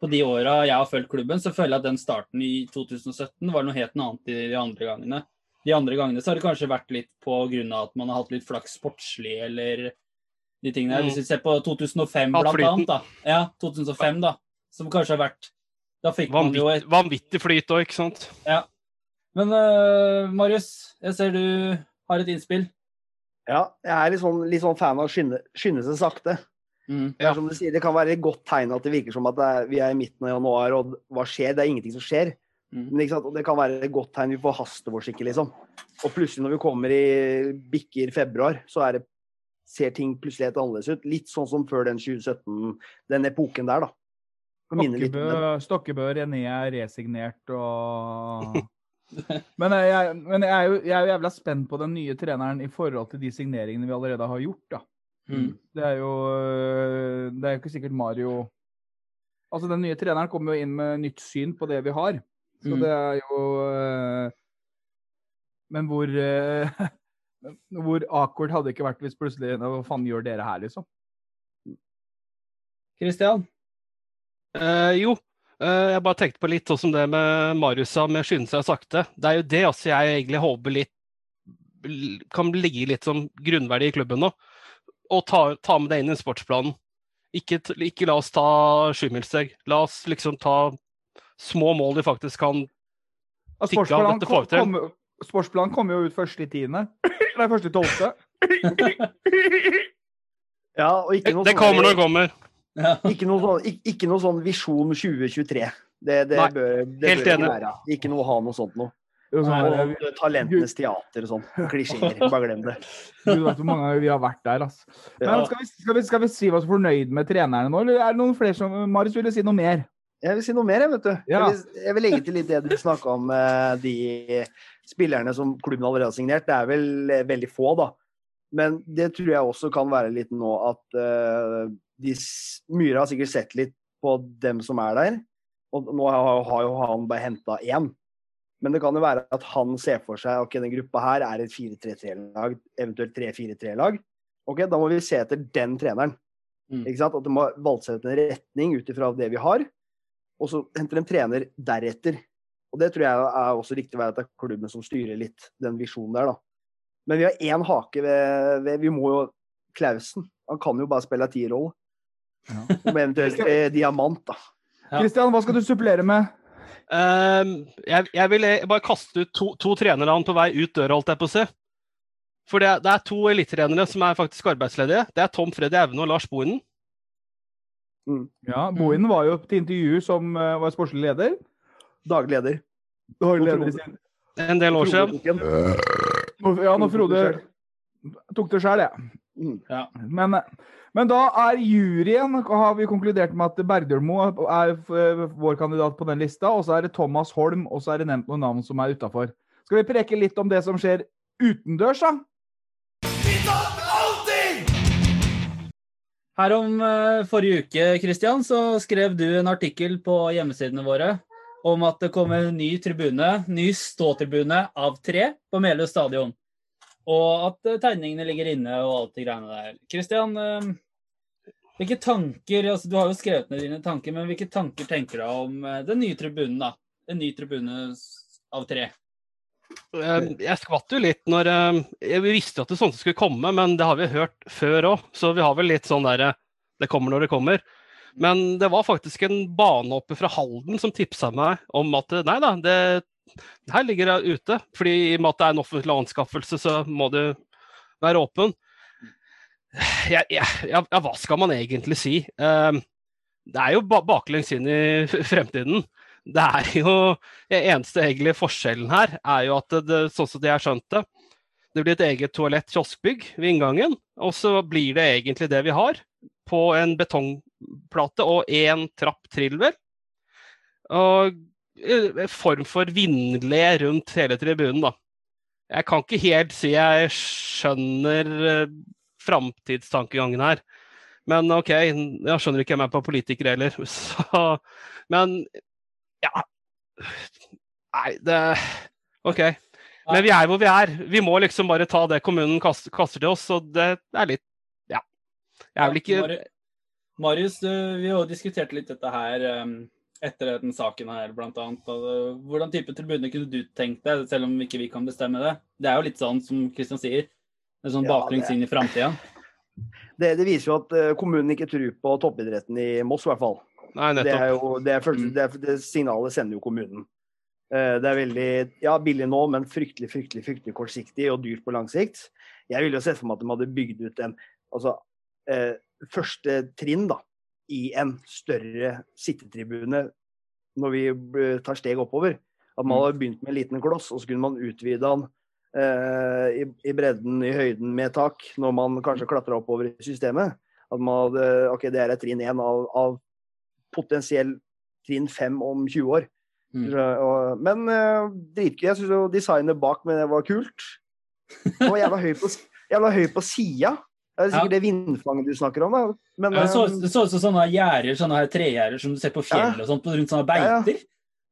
på de åra jeg har fulgt klubben, så føler jeg at den starten i 2017 var noe helt annet i de andre gangene. De andre gangene så har det kanskje vært litt på grunn av at man har hatt litt flaks sportslig, eller de tingene der. Mm. Hvis vi ser på 2005 Hatt blant annet, da. Ja, 2005, da. Som kanskje har vært Da fikk man jo et vanvittig flyt òg, ikke sant. Ja. Men uh, Marius, jeg ser du har et innspill. Ja, jeg er litt sånn, litt sånn fan av å skynde, skynde seg sakte. Mm. Det, er som du sier, det kan være et godt tegn at det virker som at det er, vi er i midten av januar, og hva skjer? Det er ingenting som skjer. Mm. Men, ikke sant? Og det kan være et godt tegn vi forhaster oss ikke, liksom. Og plutselig når vi kommer i bikker februar, så er det, ser ting plutselig helt annerledes ut. Litt sånn som før den 2017, den epoken der, da. Stokkebø, Stokkebø René er resignert og Men jeg, men jeg, er jo, jeg er jo jævla spent på den nye treneren i forhold til de signeringene vi allerede har gjort. da. Mm. Det er jo øh, Det er jo ikke sikkert Mario Altså, den nye treneren kommer jo inn med nytt syn på det vi har. Så Mm. det er jo øh, Men hvor øh, Hvor awkward hadde det ikke vært hvis plutselig Hva faen gjør dere her, liksom? Christian? Eh, jo, eh, jeg bare tenkte på litt sånn som det med Marius sa, med skynde seg sakte. Det er jo det også jeg egentlig håper litt kan ligge litt som grunnverdi i klubben nå. Og ta, ta med det inn i sportsplanen. Ikke, ikke la oss ta sjumilssteg. La oss liksom ta små mål de faktisk kan Stikke av, dette får vi til. sportsplanen kommer jo ut først i tiende. Nei, først i tolvte. Ja, og ikke noe Det sånn kommer når det kommer. Ja. Ikke noe sånn, ikke, ikke noe sånn visjon 2023. Det, det Nei, bør det helt bør ikke være. Ikke noe å ha noe sånt noe. Sånn Og talentenes teater og sånn. Klisjeer. Bare glem det. Gud vet hvor mange vi har vært der, altså. Men skal vi, skal, vi, skal vi si oss fornøyd med trenerne nå, eller er det noen flere som Marius ville si noe mer? Jeg vil si noe mer, jeg, vet du. Ja. Jeg, vil, jeg vil legge til litt det du snakka om, eh, de spillerne som klubben allerede har signert. Det er vel eh, veldig få, da. Men det tror jeg også kan være litt nå at eh, de, Myhre har sikkert sett litt på dem som er der. Og nå har, har jo han bare henta én. Men det kan jo være at han ser for seg ok, den gruppa her er et 4-3-3-lag, eventuelt 3-4-3-lag. Ok, Da må vi se etter den treneren. Mm. Ikke sant? At de må valse ut en retning ut ifra det vi har og så henter en trener deretter. Og Det tror jeg er også riktig å være at det er klubben som styrer litt den visjonen der, da. Men vi har én hake ved, ved Vi må jo Klausen. Han kan jo bare spille tierrolle. Ja. Med eventuelt eh, diamant, da. Ja. Kristian, hva skal du supplere med? Ehm, jeg, jeg vil bare kaste ut to, to trenere på vei ut døra, holdt jeg på å si. For det, det er to elitetrenere som er faktisk arbeidsledige. Det er Tom Freddy Aune og Lars Bohinen. Ja, Bohinen var jo til intervju som uh, var sportslig leder. Daglig leder. En del år siden. Ja, når Frode tok det sjøl, ja. Mm. Ja. Men, men da er juryen har vi konkludert med at Bergdølmo er vår kandidat på den lista. Og så er det Thomas Holm, og så er det nevnt noen navn som er utafor. Skal vi preke litt om det som skjer utendørs, da? Her om eh, forrige uke, Kristian, så skrev du en artikkel på hjemmesidene våre om at det kommer en ny tribune, ny ståtribune av tre på Meløy stadion. Og at eh, tegningene ligger inne og alt de greiene der. Kristian, eh, hvilke tanker altså Du har jo skrevet ned dine tanker, men hvilke tanker tenker du om eh, den nye tribunen? da? En ny tribune av tre. Jeg skvatt jo litt når jeg visste at det sånn skulle komme, men det har vi hørt før òg. Så vi har vel litt sånn derre Det kommer når det kommer. Men det var faktisk en bane oppe fra Halden som tipsa meg om at nei da, det her ligger det ute. Fordi i og med at det er en offentlig anskaffelse, så må det være åpen. Ja, ja, ja, hva skal man egentlig si? Ehm, det er jo baklengs inn i fremtiden. Det er jo eneste egentlig forskjellen her er jo at det, sånn som de har skjønt det det blir et eget toalett-kioskbygg ved inngangen. Og så blir det egentlig det vi har, på en betongplate og én trapp trill, vel. Og form for vindle rundt hele tribunen, da. Jeg kan ikke helt si jeg skjønner eh, framtidstankegangen her. Men OK, jeg skjønner ikke jeg er på politiker heller. Så, men ja Nei, det OK. Men vi er hvor vi er. Vi må liksom bare ta det kommunen kaster, kaster til oss, og det er litt Ja. Jeg er vel ikke Marius, vi har jo diskutert litt dette her um, etter den saken her, blant annet. Uh, hvordan type tribune kunne du tenkt deg, selv om ikke vi kan bestemme det? Det er jo litt sånn som Kristian sier, er sånn Ja, baklengs inn i framtida. Det, det viser jo at eh, kommunen ikke tror på toppidretten i Moss, i hvert fall. Nei, Det, er jo, det, er følelse, Mm. det, er, det signalet sender jo kommunen. Eh, Det er veldig ja, billig nå, men fryktelig fryktelig, fryktelig kortsiktig og dyrt på lang sikt. Jeg ville jo sett for meg at de hadde bygd ut en altså, eh, første trinn da, i en større sittetribune når vi eh, tar steg oppover. At man Mm. hadde begynt med en liten kloss, og så kunne man utvide den eh, i, i bredden, i høyden med tak, når man kanskje klatra oppover i systemet. At man hadde OK, det er et trinn én av, av potensiell trinn fem om 20 år. Mm. Og, men eh, dritgøy. Jeg syns jo designet bak med det var kult. Det var jævla høy på, høy på sida. Det er sikkert Ja. det vindfanget du snakker om, da. Men ja, så, eh, det så ut som sånne gjerder, sånne tregjerder som du ser på fjellet og sånt, rundt sånne Ja, ja. beiter.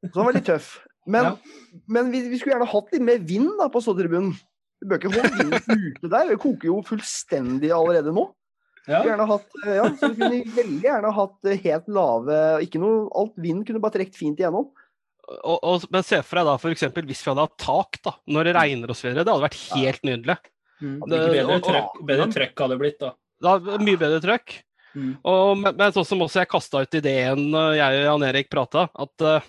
så den var litt tøff. Men, Ja. men vi, vi skulle gjerne hatt litt mer vind da på ståtribunen. Vi bør ikke holde vinden ute der. Det koker jo fullstendig allerede nå. Ja. gjerne hatt, eh, ja, så vi kunne veldig gjerne hatt eh, helt lave ikke noe, Alt vind kunne bare trukket fint igjennom. Og, og, men se for deg da f.eks. hvis vi hadde hatt tak da, når det regner osv. Det hadde vært helt nydelig. Mm. Det- Bedre trøkk, bedre trøkk hadde det blitt, da. Det hadde mye bedre trøkk. Mm. Og, men, sånn som også jeg kasta ut ideen jeg og Jan Erik prata, at eh,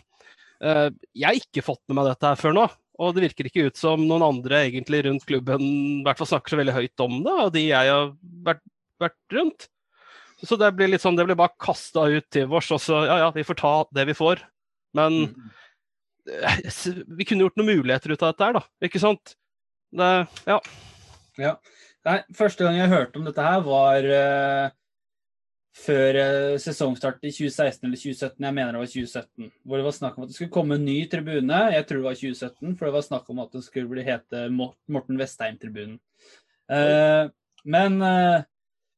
eh, jeg har ikke fått med meg dette her før nå. Og det virker ikke ut som noen andre egentlig rundt klubben i hvert fall snakker så veldig høyt om det, og de jeg har vært, vært rundt. Så det blir litt sånn, det blir bare kasta ut til vårs, og så ja ja, vi får ta det vi får. Men Mm. Vi kunne gjort noen muligheter ut av dette her, da. Ikke sant? Det, ja. Ja. Nei, første gang jeg hørte om dette her, var uh, før uh, sesongstart i 2016 eller 2017. Jeg mener det var 2017. Hvor det var snakk om at det skulle komme en ny tribune. Jeg tror det var 2017, for det var snakk om at det skulle bli hete Morten Vestheim-tribunen. Uh, men, men,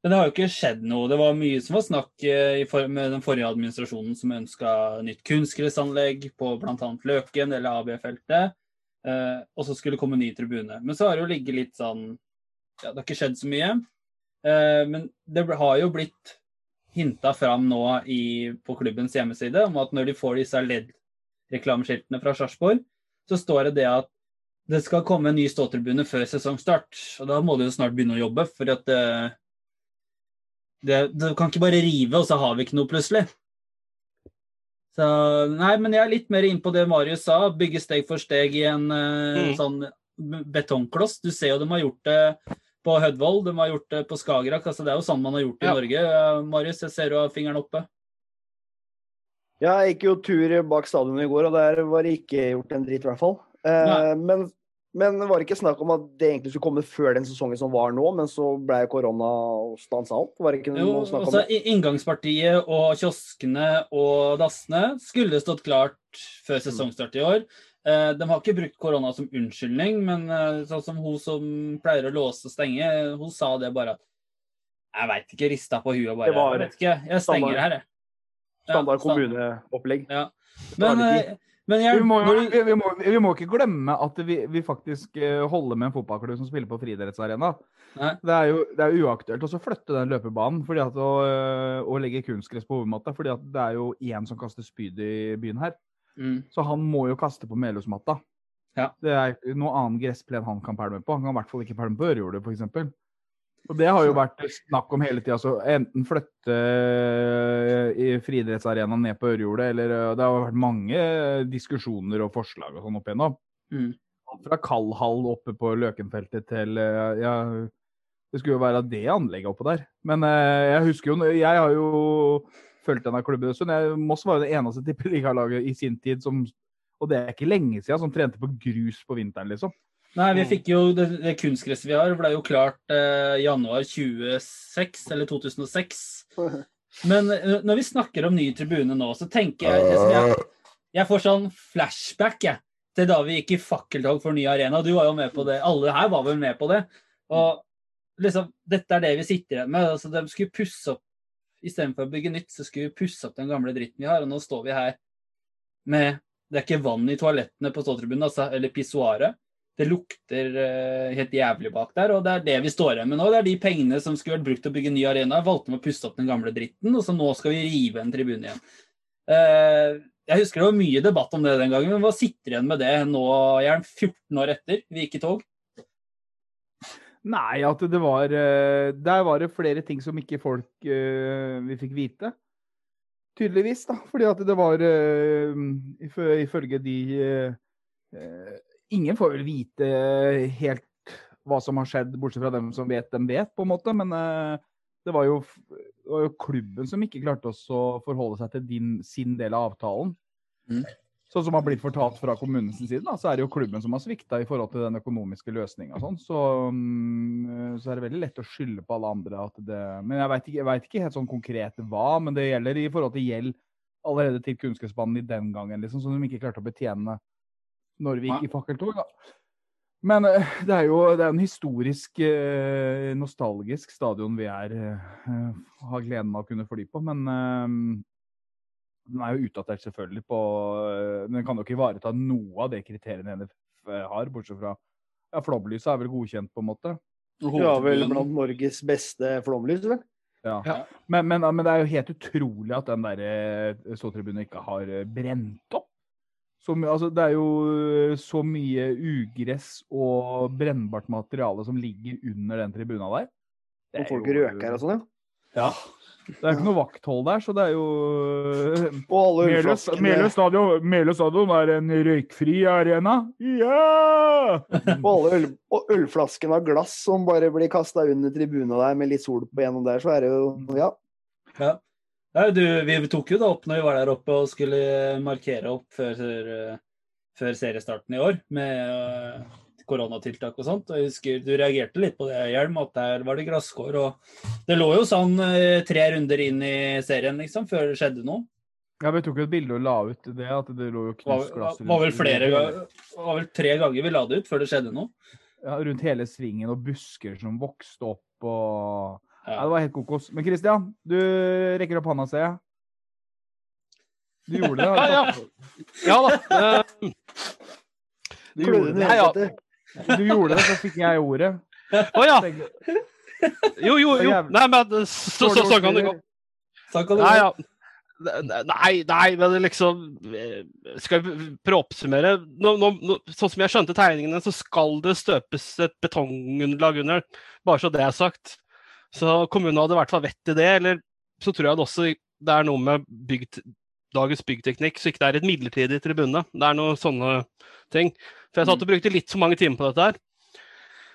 det har jo ikke skjedd noe. Det var mye som var snakk for, med den forrige administrasjonen som ønska nytt kunstgressanlegg på bl.a. Løken eller AB-feltet. og så skulle det komme en ny tribune. Men så har det jo ligget litt sånn ja, Det har ikke skjedd så mye. Uh, men det har jo blitt hinta fram nå i, på klubbens hjemmeside om at når de får disse LED-reklameskiltene fra Sarpsborg, så står det det at det skal komme en ny ståtribune før sesongstart. Og da må de jo snart begynne å jobbe, for at det, det, det kan ikke bare rive, og så har vi ikke noe plutselig. Så nei, men jeg er litt mer inn på det Marius sa. Bygge steg for steg i en uh, mm. sånn betongkloss. Du ser jo de har gjort det på Hødvold, de har gjort det på Skagerrak. altså Det er jo sånn man har gjort det i ja. Norge. Marius, jeg ser du har fingeren oppe. Ja, jeg gikk jo tur bak stadionet i går, og der var det ikke gjort en dritt, i hvert fall. Eh, men, men var det ikke snakk om at det egentlig skulle komme før den sesongen som var nå, men så ble korona og stansa alt? Var det ikke noe jo, snakk om altså, det? Inngangspartiet og kioskene og dassene skulle stått klart før mm. sesongstart i år. Eh, de har ikke brukt korona som unnskyldning, men eh, sånn som hun som pleier å låse og stenge, hun sa det bare at Jeg veit ikke, rista på huet bare. Jeg vet ikke, jeg stenger standard, her, jeg. Standard kommuneopplegg. Ja. Men, eh, men jeg, vi, må, vi, vi, må, vi, må, ikke glemme at vi, faktisk holder med en fotballklubb som spiller på friidrettsarena. Det er jo det er uaktuelt å flytte den løpebanen fordi at å, å legge kunstgress på hovedmatta. fordi at det er jo én som kaster spyd i byen her. Mm. Så han må jo kaste på Melhusmatta. Ja. Det er noe annen gressplen han kan pælme på. Han kan i hvert fall ikke pælme på ørjordet, f.eks. Og det har jo vært snakk om hele tida. Altså, enten flytte eh, i friidrettsarenaen ned på Ørjordet, eller eh, Det har vært mange diskusjoner og forslag og sånn opp igjennom. Mm. Fra Kallhall oppe på Løkenfeltet til eh, ja, Det skulle jo være det anlegget oppå der. Men jeg husker jo Jeg har jo fulgt denne klubben en stund. Moss var jo det eneste tippeligalaget i sin tid som Og det er ikke lenge siden som trente på grus på vinteren, liksom. Nei, vi fikk jo det, det kunstgresset vi har, ble jo klart eh, januar 26, eller 2006. Men eh, når vi snakker om ny tribune nå, så tenker jeg jeg, jeg får sånn flashback jeg, til da vi gikk i fakkeltog for ny arena. Du var jo med på det. Alle her var vel med på det. Og liksom, dette er det vi sitter igjen med. Altså, de skulle pusse opp Istedenfor å bygge nytt, så skulle vi pusse opp den gamle dritten vi har. Og nå står vi her med Det er ikke vann i toalettene på ståtribunen, altså, eller pissoaret. Det lukter uh, helt jævlig bak der, og det er det vi står igjen med nå. Det er de pengene som skulle vært brukt til å bygge ny arena, valgte med å pusse opp den gamle dritten, og så nå skal vi rive en tribune igjen. Uh, jeg husker det var mye debatt om det den gangen, men hva sitter igjen med det nå, Jern, 14 år etter vi gikk i tog? Nei, at det var eh, Der var det flere ting som ikke folk uh, vi fikk vite. Tydeligvis, da. Fordi at det var uh, Ifølge de Ingen får vel vite helt hva som har skjedd, bortsett fra dem som vet, dem vet, på en måte. Men det var, jo, det, var jo, klubben som ikke klarte å forholde seg til din, sin del av avtalen. Mm sånn som har blitt fortalt fra kommunens side, da, så er det jo klubben som har svikta i forhold til den økonomiske løsninga. Sånn. Så, um, så er det veldig lett å skylde på alle andre. At det, men jeg veit ikke, ikke, helt sånn konkret hva, men det gjelder i forhold til gjeld allerede til Kunnskapsbanen i den gangen, liksom, som de ikke klarte å betjene når vi gikk i fakkeltog. da. Men uh, det er jo det er en historisk, uh, nostalgisk stadion vi er, uh, har gleden av å kunne fly på. Men den er jo utdatert, selvfølgelig. På, øh, den kan jo ikke ivareta noe av det kriteriene NFF har, bortsett fra ja, Flomlyset er vel godkjent, på en måte. Ja, vel blant Norges beste flomlys, vel? Ja. ja. Men, men, men, det er jo helt utrolig at den der ståtribunen ikke har øh, brent opp. Så, altså, det er jo så mye ugress og brennbart materiale som ligger under den tribuna der. Og folk røker og sånn, ja. Ja. Det er ikke noe vakthold der, så det er jo Meløy stadion, stadion, er en røykfri arena. Ja! og alle øl, og ølflaskene av glass som bare blir kasta under tribuna der med litt sol på gjennom der, så er det jo Ja. ja. ja du, vi tok jo det opp når vi var der oppe og skulle markere opp før før seriestarten i år, med øh, koronatiltak og sånt. Og jeg husker du reagerte litt på det, Hjelm, at der var det gresskår. Og det lå jo sånn øh, tre runder inn i serien, liksom, før det skjedde noe. Ja, Vi tok jo et bilde og la ut det, at det lå jo knust glass var vel flere ganger var vel tre ganger vi la det ut før det skjedde noe. ja, rundt hele svingen, og busker som vokste opp og ja. Ja. Det var helt kokos. Men Christian, du rekker opp hånda, ser jeg. Du gjorde det? Ja, ja. Ja da. eh, Du gjorde det, ja. headsetet. Du gjorde det så fikk jeg ordet. Å ja. Jo, jo, jo. Nei, men så, så, så kan det gå. Så kan det Nei, gå. Nei, nei, men liksom eh, Skal vi prøve å oppsummere? Nå, nå, sånn som jeg skjønte tegningene, så skal det støpes et betongunderlag under. Bare så det er sagt. Så kommunen hadde i hvert fall vett i det. Eller så tror jeg det også det er noe med bygg, dagens byggteknikk, så ikke det er et midlertidig tribune. Det er noen sånne ting. For jeg satt og brukte litt for mange timer på dette her.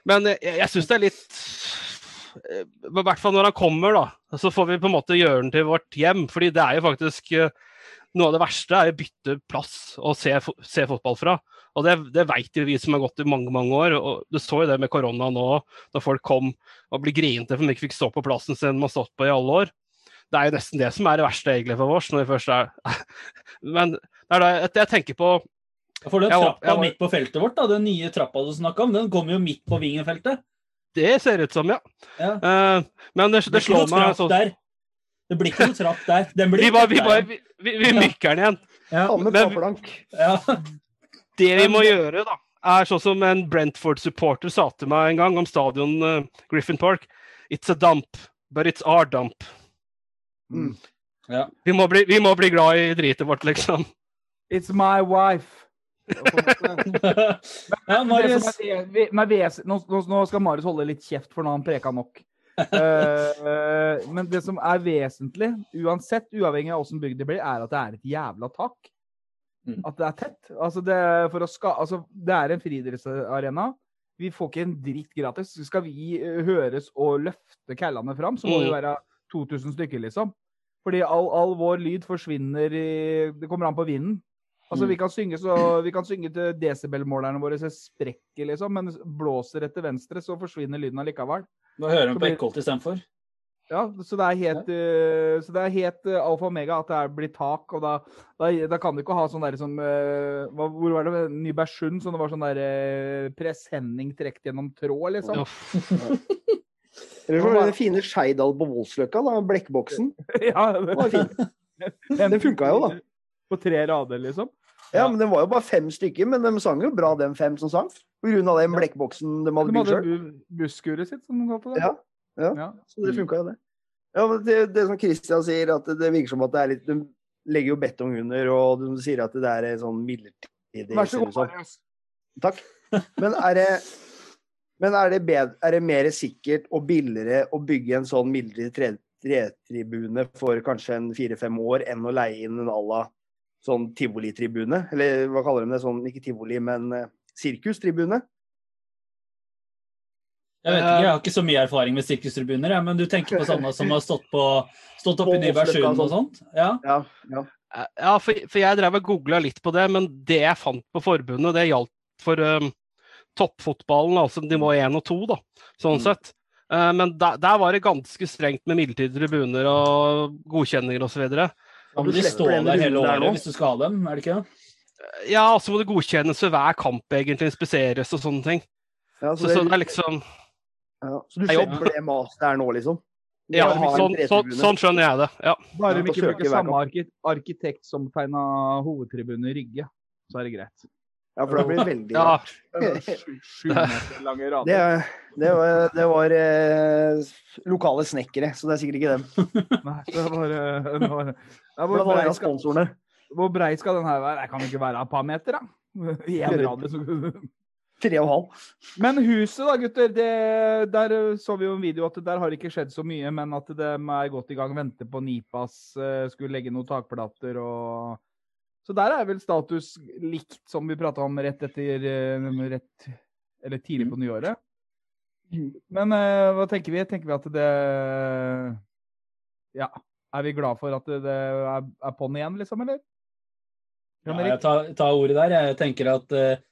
Men jeg, jeg syns det er litt eh, I hvert fall når han kommer, da, så får vi på en måte gjøre den til vårt hjem. fordi det er jo faktisk eh, noe av det verste er å bytte plass og se, se fotball fra. Og det, det vet jo vi som har gått i mange mange år. og Du så jo det med korona nå, når folk kom og ble grinete for de ikke fikk stå på plassen sin de har stått på i alle år. Det er jo nesten det som er det verste egentlig for oss. når vi først er Men det er det jeg, tenker på For den trappa jeg jeg, midt på feltet vårt, da, den nye trappa du snakka om, den kommer jo midt på vingenfeltet. Det ser ut som, ja. Ja. Uh, men det, Det det slår meg sånn der. Det blir ikke noe trapp der. Den blir Vi bare, vi, bare, vi, vi, vi mykker den igjen. ja. Men- Ja. Det vi må gjøre, da, er sånn som en Brentford-supporter sa til meg en gang om stadion uh, Griffin Park. It's a dump, but it's our dump. Mm. Ja. Vi må bli, vi må bli glad i dritet vårt, liksom. It's my wife. ja, Marius. Nå, nå, skal Marius holde litt kjeft, for nå har han preka nok. Uh, men det som er vesentlig, uansett, uavhengig av åssen bygd det blir, er at det er et jævla tak. Mm. At det er tett. Altså det, for å ska, altså det er en friidrettsarena. Vi får ikke en dritt gratis. Skal vi høres og løfte kællene fram, så må Mm. vi være 2000 stykker, liksom. Fordi all, all vår lyd forsvinner i Det kommer an på vinden. Altså, Mm. vi kan synge, så, vi kan synge til desibelmålerne våre så sprekker, liksom, men blåser etter venstre, så forsvinner lyden allikevel. Da hører hun Så på ekkolt istedenfor. Ja, så det er helt, ja. uh, det er helt uh, alfa og omega at det er, blir tak, og da, da, da kan du ikke ha sånn der som uh, Hvor var det? Nybergsund, Sånn det var sånn der uh, presenning trukket gjennom tråd, liksom. Uff. Eller så var det den fine Skeidal på Voldsløkka, da, blekkboksen. Ja, Den var fin. Den funka jo, da. På tre rader, liksom. Ja, men det var jo bare fem stykker, men de sang jo bra, de fem som sang. På grunn av den blekkboksen de De hadde bygd sjøl. De hadde busskuret sitt, som de kalte det. Ja, ja. Ja. Så det funka jo, det. Ja, men det, det som Christian sier, at det, det virker som at det er litt De legger jo betong under, og de sier at det er en sånn midlertidig Vær så god. Marius. Takk. Men er det men er det, bedre, er det mer sikkert og billigere å bygge en sånn mildere tre- tretribune for kanskje en fire-fem år, enn å leie inn en à la sånn tivolitribune? Eller hva kaller de det? Sånn, ikke tivoli, men eh, sirkustribune? Jeg vet ikke, jeg har ikke så mye erfaring med sirkustribuner, men du tenker på sånne som har stått, på, stått opp i Nybergsund og og sånt? Ja. Ja. ja. Ja, for, for jeg drev og googla litt på det, men det jeg fant på forbundet, det gjaldt for um, toppfotballen, altså nivå 1 og 2, da, sånn Mm. sett. Uh, men der, der var det ganske strengt med midlertidige tribuner og godkjenninger osv. Ja, men du de står der hele året hvis du skal ha dem, er det ikke det? Ja, så må det godkjennes ved hver kamp, egentlig, inspiseres og sånne ting. ja Så, så det er liksom ja. så du slipper det maset her nå, liksom? Det Ja, sånn, sånn, sånn skjønner jeg det. Ja. Bare vi ikke bruker samme arkitekt som tegna hovedtribunen i Rygge, så er det greit. Ja, for det blir det veldig Ja, lange Det, rader. det var, det var eh, lokale snekkere, så det er sikkert ikke dem. Nei, det var, det var, ja, hvor, brei skal, hvor brei skal den her være? Jeg kan ikke være et par meter, da. I en radius. Tre og halv. Men huset da, gutter. Det, der eh, så vi jo en video at der har det ikke skjedd så mye, men at de er godt i gang. Venter på Nipas, eh, skulle legge noen takplater og Så der er vel status likt som vi prata om rett etter eh, rett, Eller tidlig på nyåret. Men uh, hva tenker vi? Tenker vi at det Ja. Er vi glad for at det, det er, er på'n igjen, liksom, eller? Ja, jeg tar, tar ordet der. Jeg tenker at uh,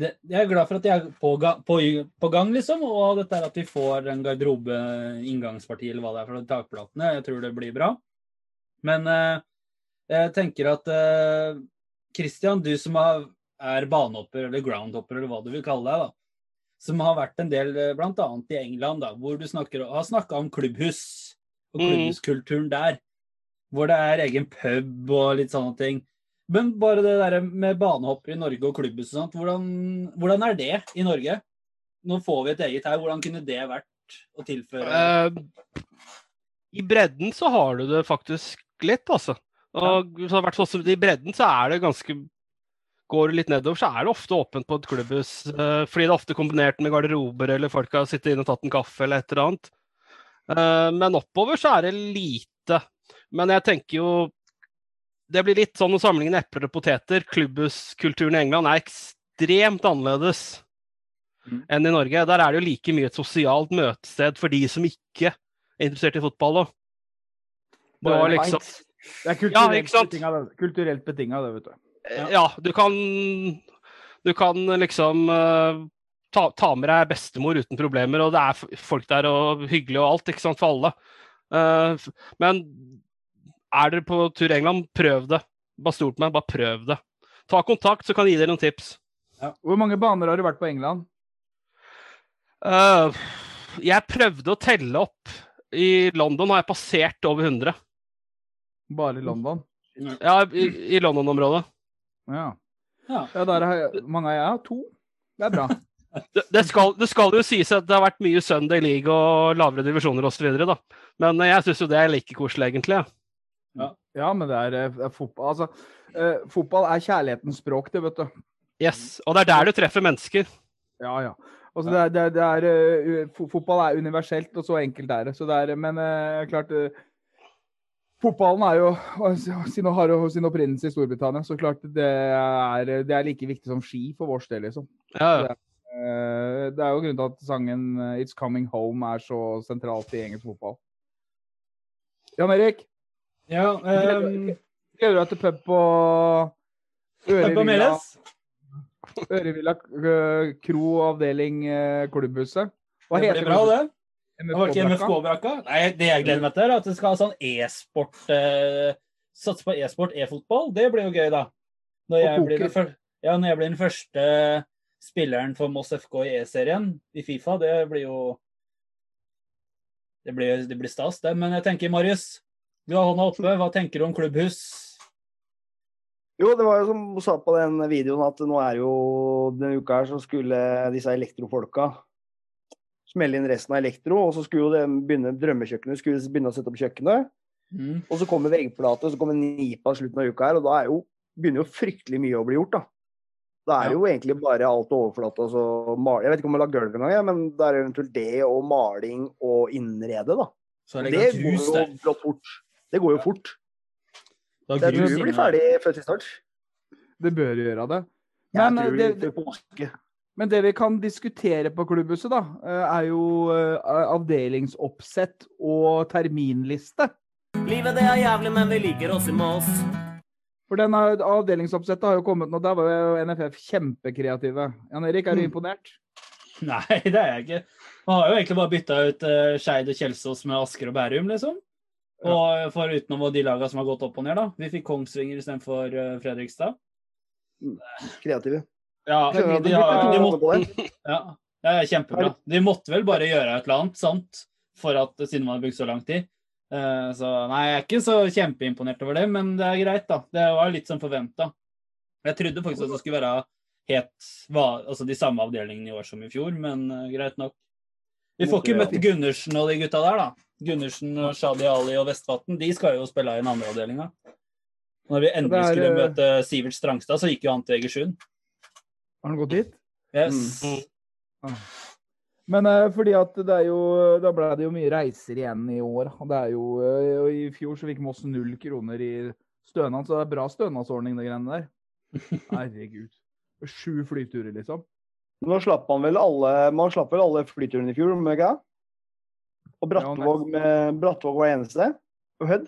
det, Jeg er glad for at de er på, ga, på, på gang, liksom. Og dette er at vi får en garderobe, inngangsparti eller hva det er for takplatene. Jeg tror det blir bra. Men eh, jeg tenker at uh, Christian, du som har, er banehopper eller groundhopper eller hva du vil kalle deg, da. Som har vært en del bl.a. blant annet i England, da, hvor du snakker, har snakka om klubbhus og Mm. klubbhuskulturen der. Hvor det er egen pub og litt sånne ting. Men bare det der med banehopper i Norge og klubbhus og sånt, hvordan, hvordan er det i Norge? Nå får vi et eget her. Hvordan kunne det vært å tilføre Uh, I bredden så har du det faktisk litt, altså. Og så har vært sånn I bredden så er det ganske Går det litt nedover, så er det ofte åpent på et klubbhus. eh, fordi det er ofte kombinert med garderober, eller folk har sittet inne og tatt en kaffe eller et eller annet. Eh, men oppover så er det lite. Men jeg tenker jo Det blir litt sånn å sammenligne epler og poteter. Klubbhuskulturen i England er ekstremt annerledes Mm. enn i Norge. Der er det jo like mye et sosialt møtested for de som ikke er interessert i fotball. Var Bare liksom. Det er Ja, kulturelt sant? betinga, det. Kulturelt betinga, det, vet du. Ja, du kan Du kan liksom eh, ta, ta med deg bestemor uten problemer, og det er folk der og hyggelig og alt, ikke sant, for alle. Eh, men er dere på tur i England, prøv det. Bare stol på meg, bare prøv det. Ta kontakt, så kan jeg gi dere noen tips. Hvor mange baner har du vært på England? Uh, jeg prøvde å telle opp. I London har jeg passert over 100. Bare i London? Ja, i, i London-området. Ja. Ja. ja der har jeg, mange har jeg. To. Det er bra. Det, det, skal, det skal jo sies at det har vært mye Sunday League og lavere divisjoner osv. Men jeg syns jo det er like koselig, egentlig. ja. Ja, men det er, eh, det er fotball Altså, eh, fotball er kjærlighetens språk, det, vet du. Yes. Og det er der du treffer mennesker. Ja, ja. Altså, det er, det er, det er, eh, fotball er universelt, og så enkelt er det. Så det er, men eh, klart eh, Fotballen er jo, sin, har jo sin opprinnelse i Storbritannia, så klart det er, det er like viktig som ski for vår del, liksom. Ja, ja. Eh, Det er jo grunnen til at sangen eh, 'It's Coming Home' er så sentralt i engelsk fotball. Jan Erik, Ja, um, gleder du deg til pub på Ørevilla. Ørevilla eh, kro avdeling eh, klubbhuset? Hva Det blir bra, det. Det var ikke MFK-brakka? MFK-brakka? Nei, det jeg gleder meg til, er at det skal ha sånn e-sport eh, Satse på e-sport, e-fotball. Det blir jo gøy, da. Når jeg, blir den ja, når jeg blir den første spilleren for Moss FK i E-serien i Fifa, det blir jo Det blir, det blir stas, det. Men jeg tenker, Marius, du har hånda oppe. Hva tenker du om klubbhus? Jo, det var jo som hun sa på den videoen, at nå er jo denne uka her så skulle disse elektrofolka smelle inn resten av elektro, og så skulle jo det begynne drømmekjøkkenet skulle begynne å sette opp kjøkkenet. Mm. Og så kommer veggplate, og så kommer Nipa slutten av uka her, og da er jo, begynner jo fryktelig mye å bli gjort, da. Da er det jo egentlig bare alt overflate og så male. Jeg vet ikke om jeg lager gulv engang, jeg, men det er eventuelt det og maling og innrede, da. Så Det går jo der. fort. Det går jo fort. Da Jeg tror grus blir ferdig før til start. Det bør gjøre det. Jeg Men, tror det, det, til påske. Men det vi kan diskutere på klubbhuset, da, eh, er jo eh, avdelingsoppsett og terminliste. Livet det er jævlig, men vi liker oss i Moss. For den avdelingsoppsettet har jo kommet nå. Der var jo NFF kjempekreative. Jan Erik, er du Mm. imponert? Nei, det er jeg ikke. Man har jo egentlig bare bytta ut uh, Skeid og Kjelsås med Asker og Bærum, liksom. Og for utenom de lagene som har gått opp og ned, da. Vi fikk Kongsvinger istedenfor uh, Fredrikstad. Kreative. Ja, Skjønner de, har, de, måtte, ja, det er kjempebra. De måtte vel bare gjøre et eller annet, sant? For at, siden man har brukt så lang tid. Eh, så nei, jeg er ikke så kjempeimponert over det, men det er greit, da. Det var litt som forventa. Jeg trodde faktisk at det skulle være helt altså de samme avdelingene i år som i fjor, men eh, greit nok. Vi får ikke møtt Gundersen og de gutta der, da. Gundersen og Shadi Ali og Vestvatn, de skal jo spille i den andre avdelinga. Når vi endelig skulle eh, møte Sivert Strangstad, så gikk jo han til Egersund. Har han gått dit? Yes. Mm. Men eh, fordi at det er jo Da ble det jo mye reiser igjen i år. Det er jo eh, og I fjor så fikk Moss null kroner i stønad, så det er bra stønadsordning, det greiene der. Herregud. Sju flyturer, liksom. Nå slapp man vel alle Man slapp vel alle flyturene i fjor, om ikke? Og Brattvåg, med, Brattvåg var eneste. Og Hødd.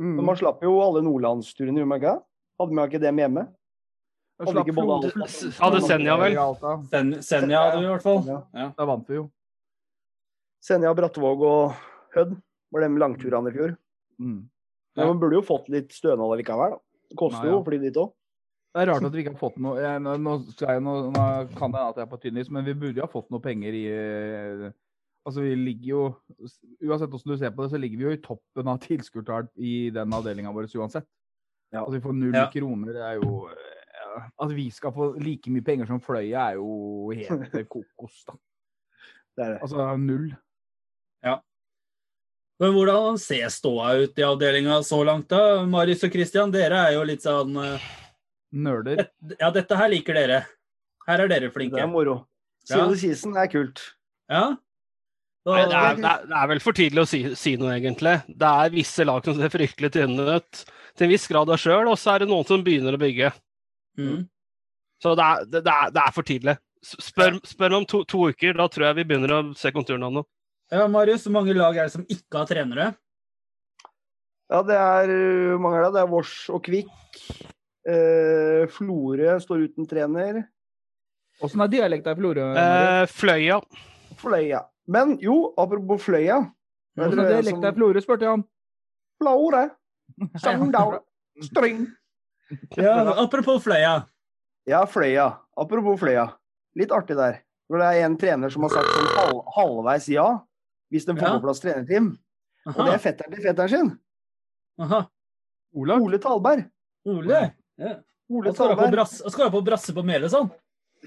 Mm. Men man slapp jo alle nordlandsturene, gjorde man ikke? Hadde man ikke dem hjemme? Hadde slapp Florø- Hadde Senja, vel? Sen, Senja hadde vi i hvert fall. Ja. Ja. Da vant vi jo. Senja, Brattvåg og Hødd var de langturene i fjor. Mm. Men man burde jo fått litt stønad likevel. da. Det koster Nei, jo ja. å fly dit òg. Det er rart at vi ikke har fått noe jeg, nå, nå, skal jeg, nå, nå kan det hende at jeg er på tynn is, men vi burde jo ha fått noe penger i eh, Altså, vi ligger jo Uansett hvordan du ser på det, så ligger vi jo i toppen av tilskuertall i den avdelinga vår uansett. Ja. Altså, vi får null Ja. kroner. Det er jo ja, At vi skal få like mye penger som Fløya, er jo helt kokos, da. Det er det. Altså null. Ja. Men hvordan ser ståa ut i avdelinga så langt, da? Marius og Christian, dere er jo litt sånn eh, Nerder. Ja, dette her liker dere. Her er dere Det flinke. er moro. Ja. kisen er kult. Ja? Da, Nei, det, er, det, er, det er vel for tidlig å si, si noe, egentlig. Det er visse lag som ser fryktelig tynne ut til en viss grad av sjøl, og så er det noen som begynner å bygge. Mm. Så det er, det, det er, det er for tidlig. Spør, spør meg om to, to uker, da tror jeg vi begynner å se konturene av noe. ja, Marius, hvor mange lag er det som ikke har trenere? Ja, det er hvor mange av det. Det er Vårs og Kvikk. Eh, Florø står uten trener. Åssen er dialekta i Florø? Eh, Fløya. Fløya. Men jo, apropos Fløya. Åssen er dialekta i Florø, spurte jeg om. Florø. Sogndal. String. Ja, apropos Fløya. Ja, Fløya. Apropos Fløya. Litt artig der. For det er en trener som har sagt sånn halv, halvveis ja, hvis de får Ja. på plass trenerteam. Og det er fetteren til fetteren sin. Aha. Ole Talberg. Ole. Ja. Ole på, Talberg. brass, han skåret på brasse på Meløy, sånn.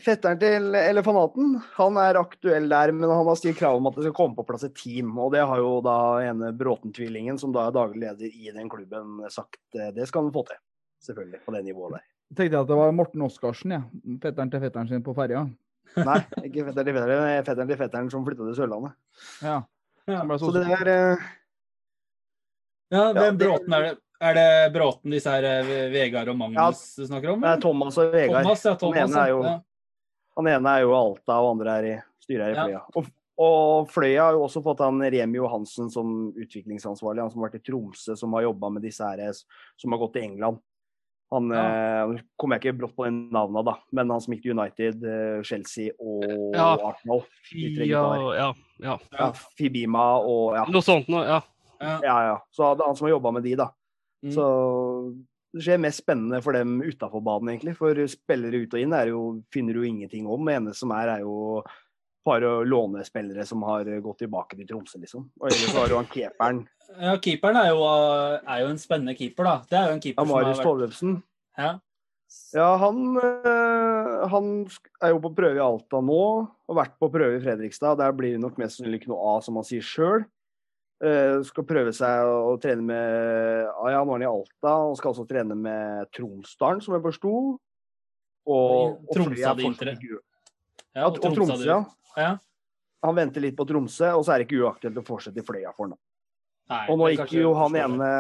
Fetteren til Elefanaten han er aktuell der, men han har stilt krav om at det skal komme på plass et team. Og det har jo da ene Bråten-tvillingen, som da er daglig leder i den klubben, sagt eh, det skal han få til. Selvfølgelig, på det nivået der. Tenkte jeg at det var Morten Oskarsen, ja. Fetteren til fetteren sin på ferja. Nei, ikke fetteren til fetteren, det er fetteren til fetteren som flytta til Sørlandet. Ja. Ja. Så, Så det er eh, Ja, Ja, hvem ja, Bråten er det? Er det Bråten disse her eh, Vegard og Magnus du snakker om? det er eller? Thomas og Vegard. Thomas, ja, Han Thomas, ene er jo- ja. Han ene er jo Alta, og andre er i styret her i Ja. Fløya. Og, og Fløya har jo også fått han Remi Johansen som utviklingsansvarlig, han som har vært i Tromsø, som har jobba med disse her som har gått til England. Han eh, kommer jeg ikke brått på den navnet, da, men han som gikk til United, eh, Chelsea og Ja. Arsenal. Fia, Ja, ja, ja. Ja, Fibima og ja. Noe sånt noe, ja. Ja. ja, ja. Så det er han som har jobba med de, da. Mm. Så det skjer mest spennende for dem utafor banen, egentlig. For spillere ut og inn er jo, finner du jo ingenting om. Det eneste som er, er jo bare lånespillere som har gått tilbake til Tromsø, liksom. Og ellers så har du han keeperen, Ja, keeperen er jo, er jo en spennende keeper, da. Det er jo en keeper som har vært Tollefsen. ja. Ja, han, øh, han er jo på prøve i Alta nå, og vært på prøve i Fredrikstad. Der blir det nok mest sannsynlig ikke noe av, som han sier sjøl. skal prøve seg å trene med Ja, nå er han i Alta, og skal også trene med Tromsdalen, som jeg forsto. Og, og Tromsø ikke u- ja, og Tromsø, ja. Ja. Han venter litt på Tromsø, og så er det ikke uaktuelt å fortsette i Fløya for ham. Og nå er gikk jo han ene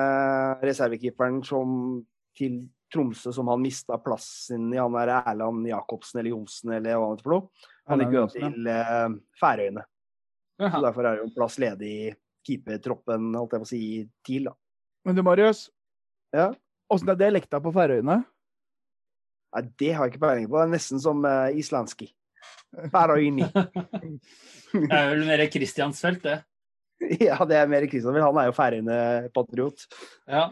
reservekeeperen som til Tromsø som han mista plassen i, han der Erland Jacobsen eller Johnsen eller hva det er for noe. Han gikk jo til uh, Færøyene. Så derfor er det jo en plass ledig i keepertroppen, holdt jeg på å si, TIL, da. Men du, Marius. Ja. Åssen er dialekta på Færøyene? Nei, det har jeg ikke peiling på. Det er nesten som uh, islandski. Færøyni. Det er vel mer Kristiansfelt, det. ja, det er mer Kristiansfelt. Han er jo Færøyene-patriot. Ja.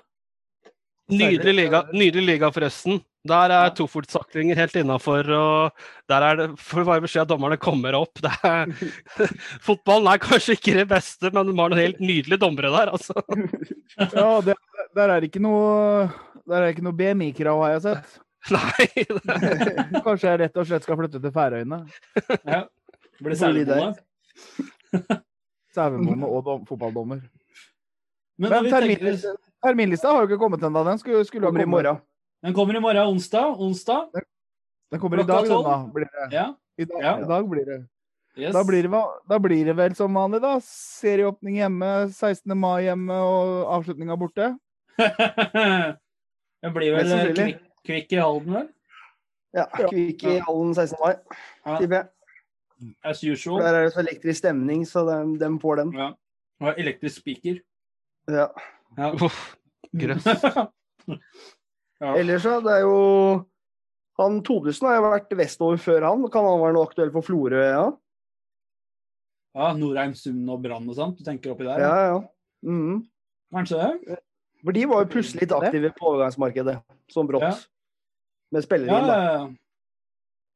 Nydelig liga, nydelig liga forresten. Der er tofotsaklinger helt innafor, der er det får bare beskjed at dommerne kommer opp. Det er, fotballen er kanskje ikke det beste, men de har noen helt nydelige dommere der, altså. Ja, det, der er det ikke noe Der er det ikke noe BMI-krav, har jeg sett. Nei. Kanskje jeg rett og slett skal flytte til Færøyene. ja. Det? sauebonde. Sauebonde og dom, fotballdommer. Men Men terminlista, terminlista har jo ikke kommet ennå. Den skulle, skulle Kommer i morgen. den kommer i morgen, onsdag. onsdag. Den kommer i dag, den da. Blir det. Ja. I dag, Ja. I dag blir det. Yes. Da blir det, da blir det vel som vanlig, da. Serieåpning hjemme, 16. mai hjemme og avslutninga borte. det blir vel kvikk, kvikk i Halden, vel? Ja, Kvikk i Halden 16. mai, Ja. tipper jeg. As usual. Der er det så elektrisk stemning, så de, dem får den. Ja. Og elektrisk spiker. Ja. Ja. Uff, grøss. Ja. Ellers så, det er jo Han Todesen har jo vært vestover før han. Kan han være noe aktuell for Florø? Ja, Ja, Norheim, Sund og Brann og sånt. Du tenker oppi der? ja. ja. Mhm. Kanskje det? For de var jo plutselig litt aktive på overgangsmarkedet, som brått. Ja. Med spillere inn, ja, ja.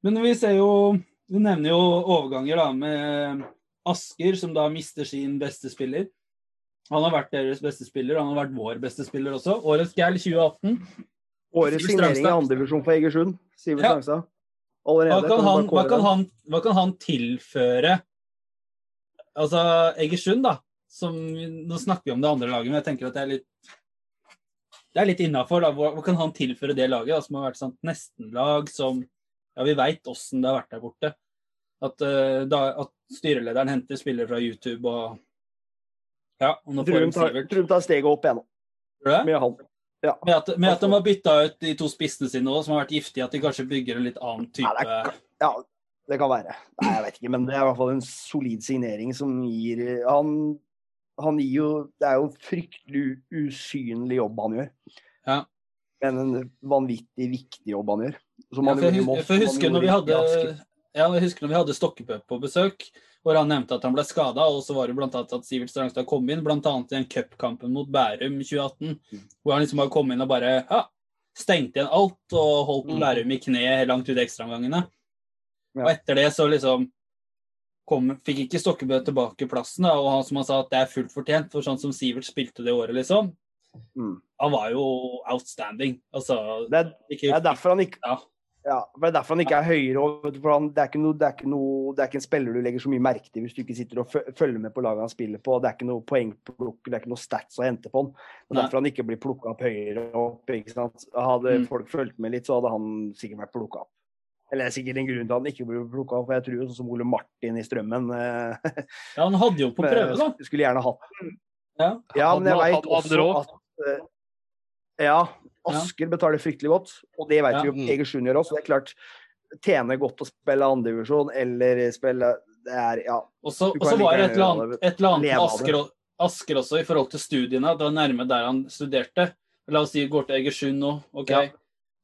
Men vi ser jo Du nevner jo overganger da med Asker, som da mister sin beste spiller. Han har vært deres beste spiller, han har vært vår beste spiller også. Årets Gæl 2018. Årets signering i andredivisjon for Egersund. Sivert Ja. Strangstad. Hva kan, han, hva, kan han, hva kan han tilføre Altså Egersund, da. Som, nå snakker vi om det andre laget, men jeg tenker at det er litt det er litt innafor. Hva, hva kan han tilføre det laget, da, som har vært sånn nestenlag som Ja, vi veit åssen det har vært der borte. At, uh, da, at styrelederen henter spillere fra YouTube og Ja, og nå får de tar, steget opp igjen, Tror du det? med han. Ja. Med at, med at de har bytta ut de to spissene sine òg, som har vært giftige, at de kanskje bygger en litt annen type Ja, det er- Ja, det kan være. Nei, jeg vet ikke, men det er i hvert fall en solid signering som gir Han, han gir jo Det er jo en fryktelig usynlig jobb han gjør. Ja. Men en vanvittig viktig jobb han gjør. Som Ja, for jeg, gjorde i hus for jeg husker når vi hadde ja, jeg husker når vi hadde Stokkepø på besøk, hvor han nevnte at han ble skada, og så var det blant annet at Sivert Strangstad kom inn, annet i den cupkampen mot Bærum i 2018, hvor han liksom bare kom inn og bare ja, stengte igjen alt og holdt Mm. Bærum i kne langt ut ekstraomgangene. Ja. Og etter det så liksom kom, fikk ikke Stokkebø tilbake plassen, da, og han, som han sa at det er fullt fortjent, for sånn som Sivert spilte det året, liksom. Mm. Han var jo outstanding. Altså, Det er, ikke, det er derfor han ikke Ja. Ja, for det er derfor han ikke er høyere. For han, det, er ikke noe, det, er ikke noe, det er ikke en spiller du legger så mye merke til hvis du ikke sitter og følger med på laget han spiller på. Det er ikke noe poengplukk, det er ikke noe stats å hente på han. Det er derfor han ikke blir plukka opp høyere opp. Hadde Mm. folk fulgt med litt, så hadde han sikkert vært plukka opp. Eller det er sikkert en grunn til at han ikke blir plukka opp. for Jeg tror sånn som Ole Martin i Strømmen eh, ja, han hadde jo på prøve, da. skulle gjerne hatt Ja. Ja, men jeg Han- veit også at eh, Ja, Asker betaler fryktelig godt, og det vet Ja. vi jo Egersund gjør også. Det er klart, tjener godt å spille andredivisjon eller spille Det er Ja. Og så og så kan var det et eller annet, et eller annet med Asker, Asker også, i forhold til studiene. Det var nærme der han studerte. La oss si går til Egersund nå. ok. Ja.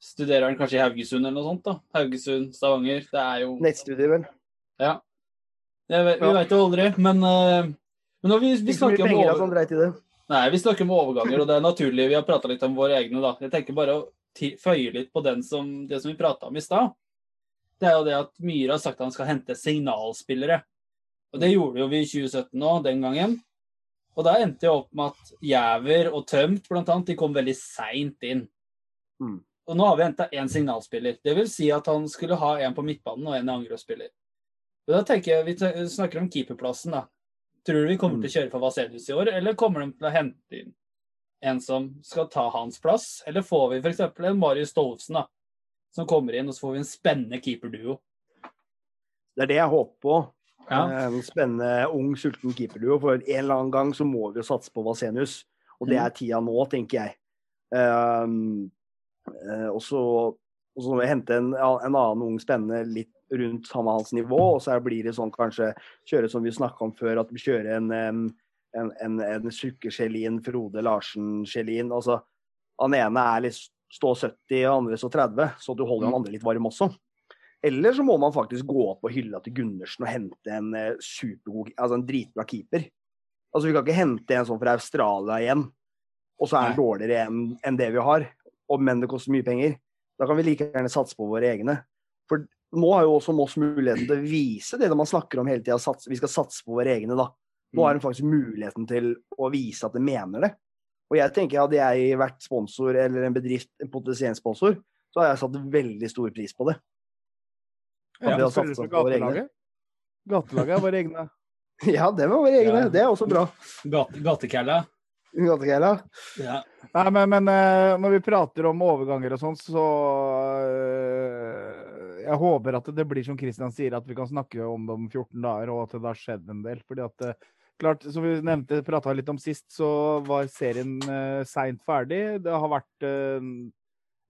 Studerer han kanskje i Haugesund eller noe sånt? da? Haugesund, Stavanger. Det er jo Nettstudier, vel. Ja. Vi Ja. veit jo aldri, men, eh, men vi, vi snakker om over... det. Nei, vi snakker om overganger, og det er naturlig. Vi har prata litt om våre egne, da. Jeg tenker bare å føye litt på den som, det som vi prata om i stad. Det er jo det at Myhre har sagt at han skal hente signalspillere. Og det gjorde jo vi i 2017 òg, den gangen. Og da endte jeg opp med at Jæver og Tømt blant annet, de kom veldig seint inn. Mm. Og nå har vi henta én signalspiller. Det vil si at han skulle ha en på midtbanen og en angrepsspiller. Og da tenker jeg, Vi snakker om keeperplassen, da. Tror du vi kommer Mm. til å kjøre for Vasenius i år, eller kommer de til å hente inn en som skal ta hans plass? Eller får vi f.eks. en Marius Stolfsen, da, som kommer inn, og så får vi en spennende keeperduo? Det er det jeg håper på. Ja. Eh, En spennende, ung, sulten keeperduo. For en eller annen gang så må vi jo satse på Vasenius. Og det Mm. er tida nå, tenker jeg. Um, og så og så må vi hente en, en annen ung spennende litt rundt samme hans nivå. Og så blir det sånn kanskje kjøre som vi snakka om før, at vi kjører en, en, en, en Sukkerselin, Frode Larsen-Selin. Altså, han ene er litt stå 70, og andre så 30, så du holder han andre litt varm også. Eller så må man faktisk gå opp på hylla til Gundersen og hente en eh, supergod, altså en dritbra keeper. Altså Vi kan ikke hente en sånn fra Australia igjen, og så er han dårligere enn det vi har. Og, men det koster mye penger. Da kan vi like gjerne satse på våre egne. For nå har jo også Moss muligheten til å vise det man snakker om hele tida, vi skal satse på våre egne. da. Nå har de faktisk muligheten til å vise at de mener det. Og jeg tenker Hadde jeg vært sponsor eller en bedrift, en potensiell sponsor, så hadde jeg satt veldig stor pris på det. Ja, vi har satsa på våre egne. gatelaget. Gatelaget er våre egne. Ja, det var våre egne. Ja. Det er også bra. Gate, gatekælla. Gategeila. Ja. Nei, men, men eh, når vi prater om overganger og sånn, så eh, Jeg håper at det blir som Christian sier, at vi kan snakke om det om 14 dager, og at det har skjedd en del. fordi at eh, klart, Som vi nevnte, prata litt om sist, så var serien uh, seint ferdig. Det har vært uh,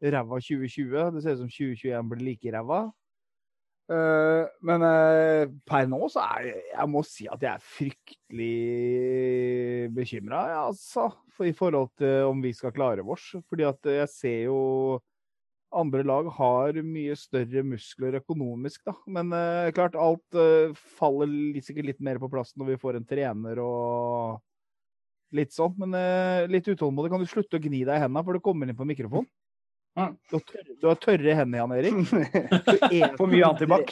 ræva 2020. Det ser ut som 2021 blir like ræva. Eh, men eh, per nå så er jeg Jeg må si at jeg er fryktelig bekymra, altså. For, I forhold til om vi skal klare vårs. Fordi at jeg ser jo andre lag har mye større muskler økonomisk, da. Men eh, klart, alt eh, faller sikkert litt mer på plass når vi får en trener og litt sånn. Men eh, litt utålmodig. Kan du slutte å gni deg i hendene, for du kommer inn på mikrofonen? Ja. Du har tørre, du har tørre hender, Jan Erik. Du eter, For mye antibac.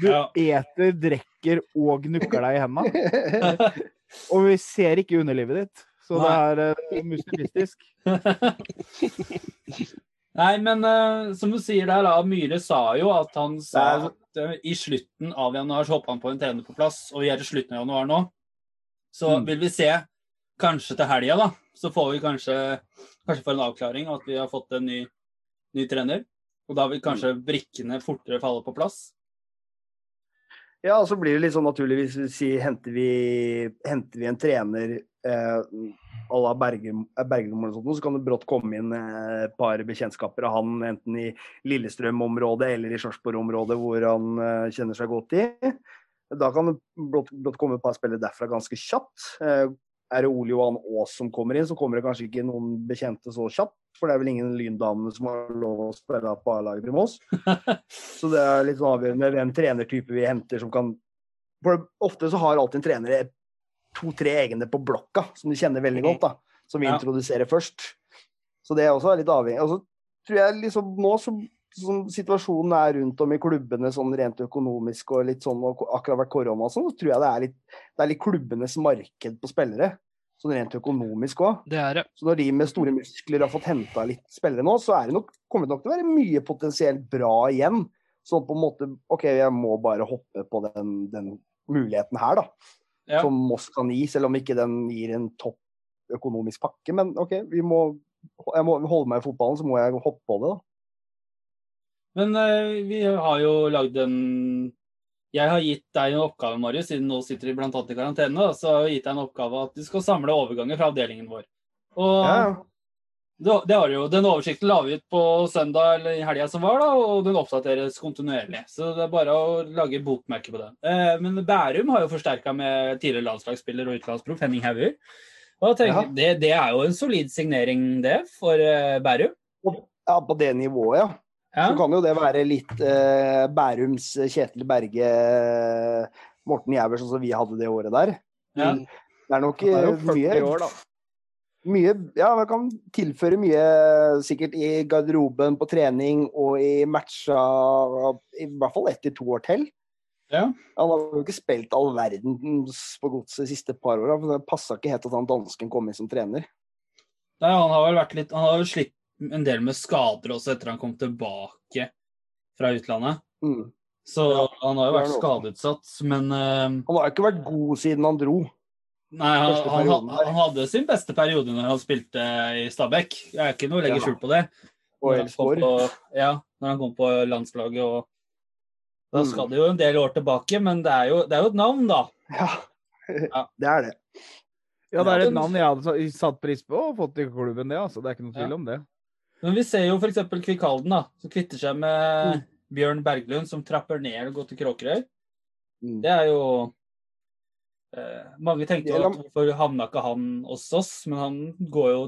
Du Ja. eter, drikker og nukker deg i hendene. Og vi ser ikke underlivet ditt. Så det er uh, muskulistisk. Nei, men uh, som du sier der, da, Myhre sa jo at han sa at uh, i slutten av januar så hoppa han på en trener på plass, og vi er i slutten av januar nå. Så Mm. vil vi se, kanskje til helga, da, så får vi kanskje, kanskje for en avklaring at vi har fått en ny, ny trener. Og da vil kanskje brikkene fortere falle på plass. Ja, og så blir det litt sånn naturligvis vi henter vi, henter vi en trener eh, à la Bergum Bergum eller sånt, så kan det brått komme inn eh, et par bekjentskaper av han, enten i Lillestrøm-området eller i Sarpsborg-området, hvor han eh, kjenner seg godt i. Da kan det brått, brått komme et par spillere derfra ganske kjapt. Eh, er det Ole Johan Aas som kommer inn, så kommer det kanskje ikke noen bekjente så kjapt. For det er vel ingen Lyndamene som har lov å spille på A-laget til Moss. Så det er litt sånn avgjørende hvem trenertype vi henter som kan For ofte så har alltid en trener to-tre egne på blokka som de kjenner veldig godt, da. Som vi Ja. introduserer først. Så det er også litt avhengig. Og så tror jeg liksom nå som, som situasjonen er rundt om i klubbene sånn rent økonomisk og litt sånn, og akkurat vært korona og sånn, så tror jeg det er litt, det er litt klubbenes marked på spillere. Sånn rent økonomisk òg. Det det. Så når de med store muskler har fått henta litt spillere nå, så er det nok, kommer det nok til å være mye potensielt bra igjen. Sånn på en måte OK, jeg må bare hoppe på den, den muligheten her, da. Ja. Som Moss kan gi, selv om ikke den gir en topp økonomisk pakke. Men OK, vi må, jeg må holde meg i fotballen, så må jeg hoppe på det, da. Men eh, vi har jo lagd en Jeg har gitt deg en oppgave, Marius, siden nå sitter vi blant annet i karantene. da, Så har jeg gitt deg en oppgave at du skal samle overganger fra avdelingen vår. Og Ja, det, det har du jo. Den oversikten la vi ut på søndag eller i helga som var, da, og den oppdateres kontinuerlig. Så det er bare å lage bokmerke på den. Eh, men Bærum har jo forsterka med tidligere landslagsspiller og utenlandsproff Henning Hauger. Og tenker, Ja. det, det er jo en solid signering, det, for eh, Bærum. ja, på det nivået, ja. Ja. Så kan jo det være litt eh, Bærums Kjetil Berge, Morten Jæver, sånn som vi hadde det året der. Ja. Det er nok det er eh, 40 mye år, mye, ja, man kan tilføre mye sikkert i garderoben, på trening og i matcha i hvert fall ett til to år til. Ja. Han har jo ikke spilt all verden på godset de siste par åra. Det passa ikke helt at han dansken kom inn som trener. Nei, han har vel vært litt Han har jo slitt en del med skader også etter han kom tilbake fra utlandet. Mm. Så han har jo vært skadeutsatt, men eh, Han har ikke vært god siden han dro. Nei, han, han, han, hadde sin beste periode når han spilte i Stabæk. Jeg er ikke noe å legge Ja. skjul på det. Og Når han kom på- Ja, når han kom på landslaget og Da Mm. skal det jo en del år tilbake, men det er jo, det er jo et navn, da. Ja. Ja. det er det. Ja, det er et navn jeg hadde satt pris på og fått i klubben, det. altså. Det er ikke noe tvil Ja. om det. Men vi ser jo f.eks. Kvikkhalden, da, som kvitter seg med Mm. Bjørn Berglund, som trapper ned og går til Kråkerøy. Mm. Det er jo eh, Mange tenkte jo at hvorfor havna ikke han hos oss, men han går jo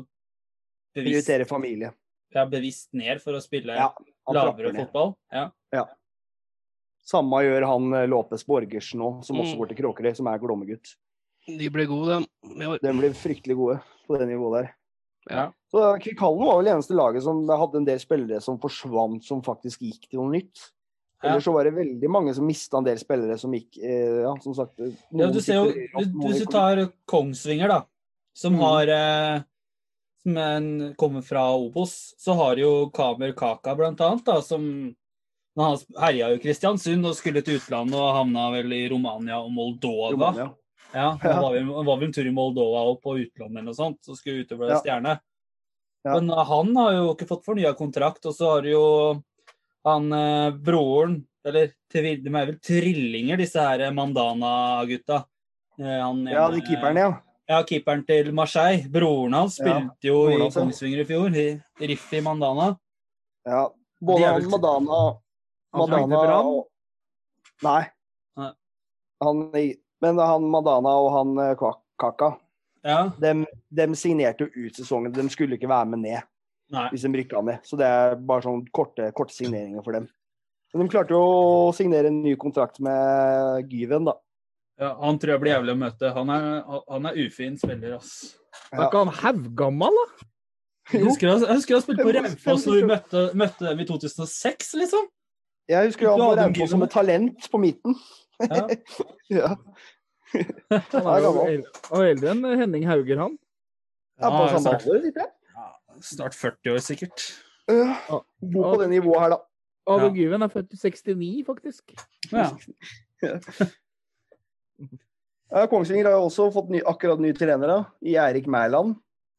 bevisst, Prioriterer familie. ja, bevisst ned for å spille Ja, lavere fotball. Ja. Samme gjør han Låpes Lopez Borgersen nå, som også Mm. går til Kråkerøy, som er Glommegutt. De ble gode, dem. De blir fryktelig gode på det nivået der. Ja. Så Kvikkhallen var vel eneste laget som hadde en del spillere som forsvant, som faktisk gikk til noe nytt. Ja. Ellers så var det veldig mange som mista en del spillere som gikk eh, Ja, som sagt eh, Ja, du ser jo, du- Hvis du tar Kongsvinger, da, som Mm. har eh, Som en, kommer fra Obos, så har jo Kamer Kaka, blant annet, da, som Han herja jo Kristiansund og skulle til utlandet og havna vel i Romania og Moldova. Romania. Ja, han var, vi han var vel en tur i Moldova og på utlandet eller noe sånt, så skulle utøve Ja. stjerne. Ja. Men uh, han har jo ikke fått fornya kontrakt, og så har jo han eh, broren Eller de er vel trillinger, disse her Mandana-gutta. Eh, Ja, de keeperne, ja. Ja, keeperen til Marseille. Broren hans spilte jo i. Kongsvinger i fjor, i Riffi Mandana. ja. Både han Mandana Mandana og. Nei. Han, men han Madana og han eh, Kaka, Ja. de, de signerte jo ut sesongen. De skulle ikke være med ned Nei. hvis de rykka ned. Så det er bare sånn korte, korte signeringer for dem. Men de klarte jo å signere en ny kontrakt med Gyven, da. Ja, han tror jeg blir jævlig å møte. Han er, han er ufin spiller, ass. Er ikke han haugammal, da? Jeg husker, han- jeg husker han spilte på Raufoss når vi møtte, møtte dem i 2006, liksom. Jeg husker han var på Raufoss som et talent på midten. Ja. Ja. Han er jo gammel. og eldre enn Henning Hauger, han. Ja, på Ja, samme alder, tipper jeg. snart 40 år, sikkert. Ja. Bo på det nivået her, da. Ado Ja. Gyven er født i 69, faktisk. Ja. Ja, Kongsvinger har jo også fått ny, akkurat ny trener, da. I Erik Mæland.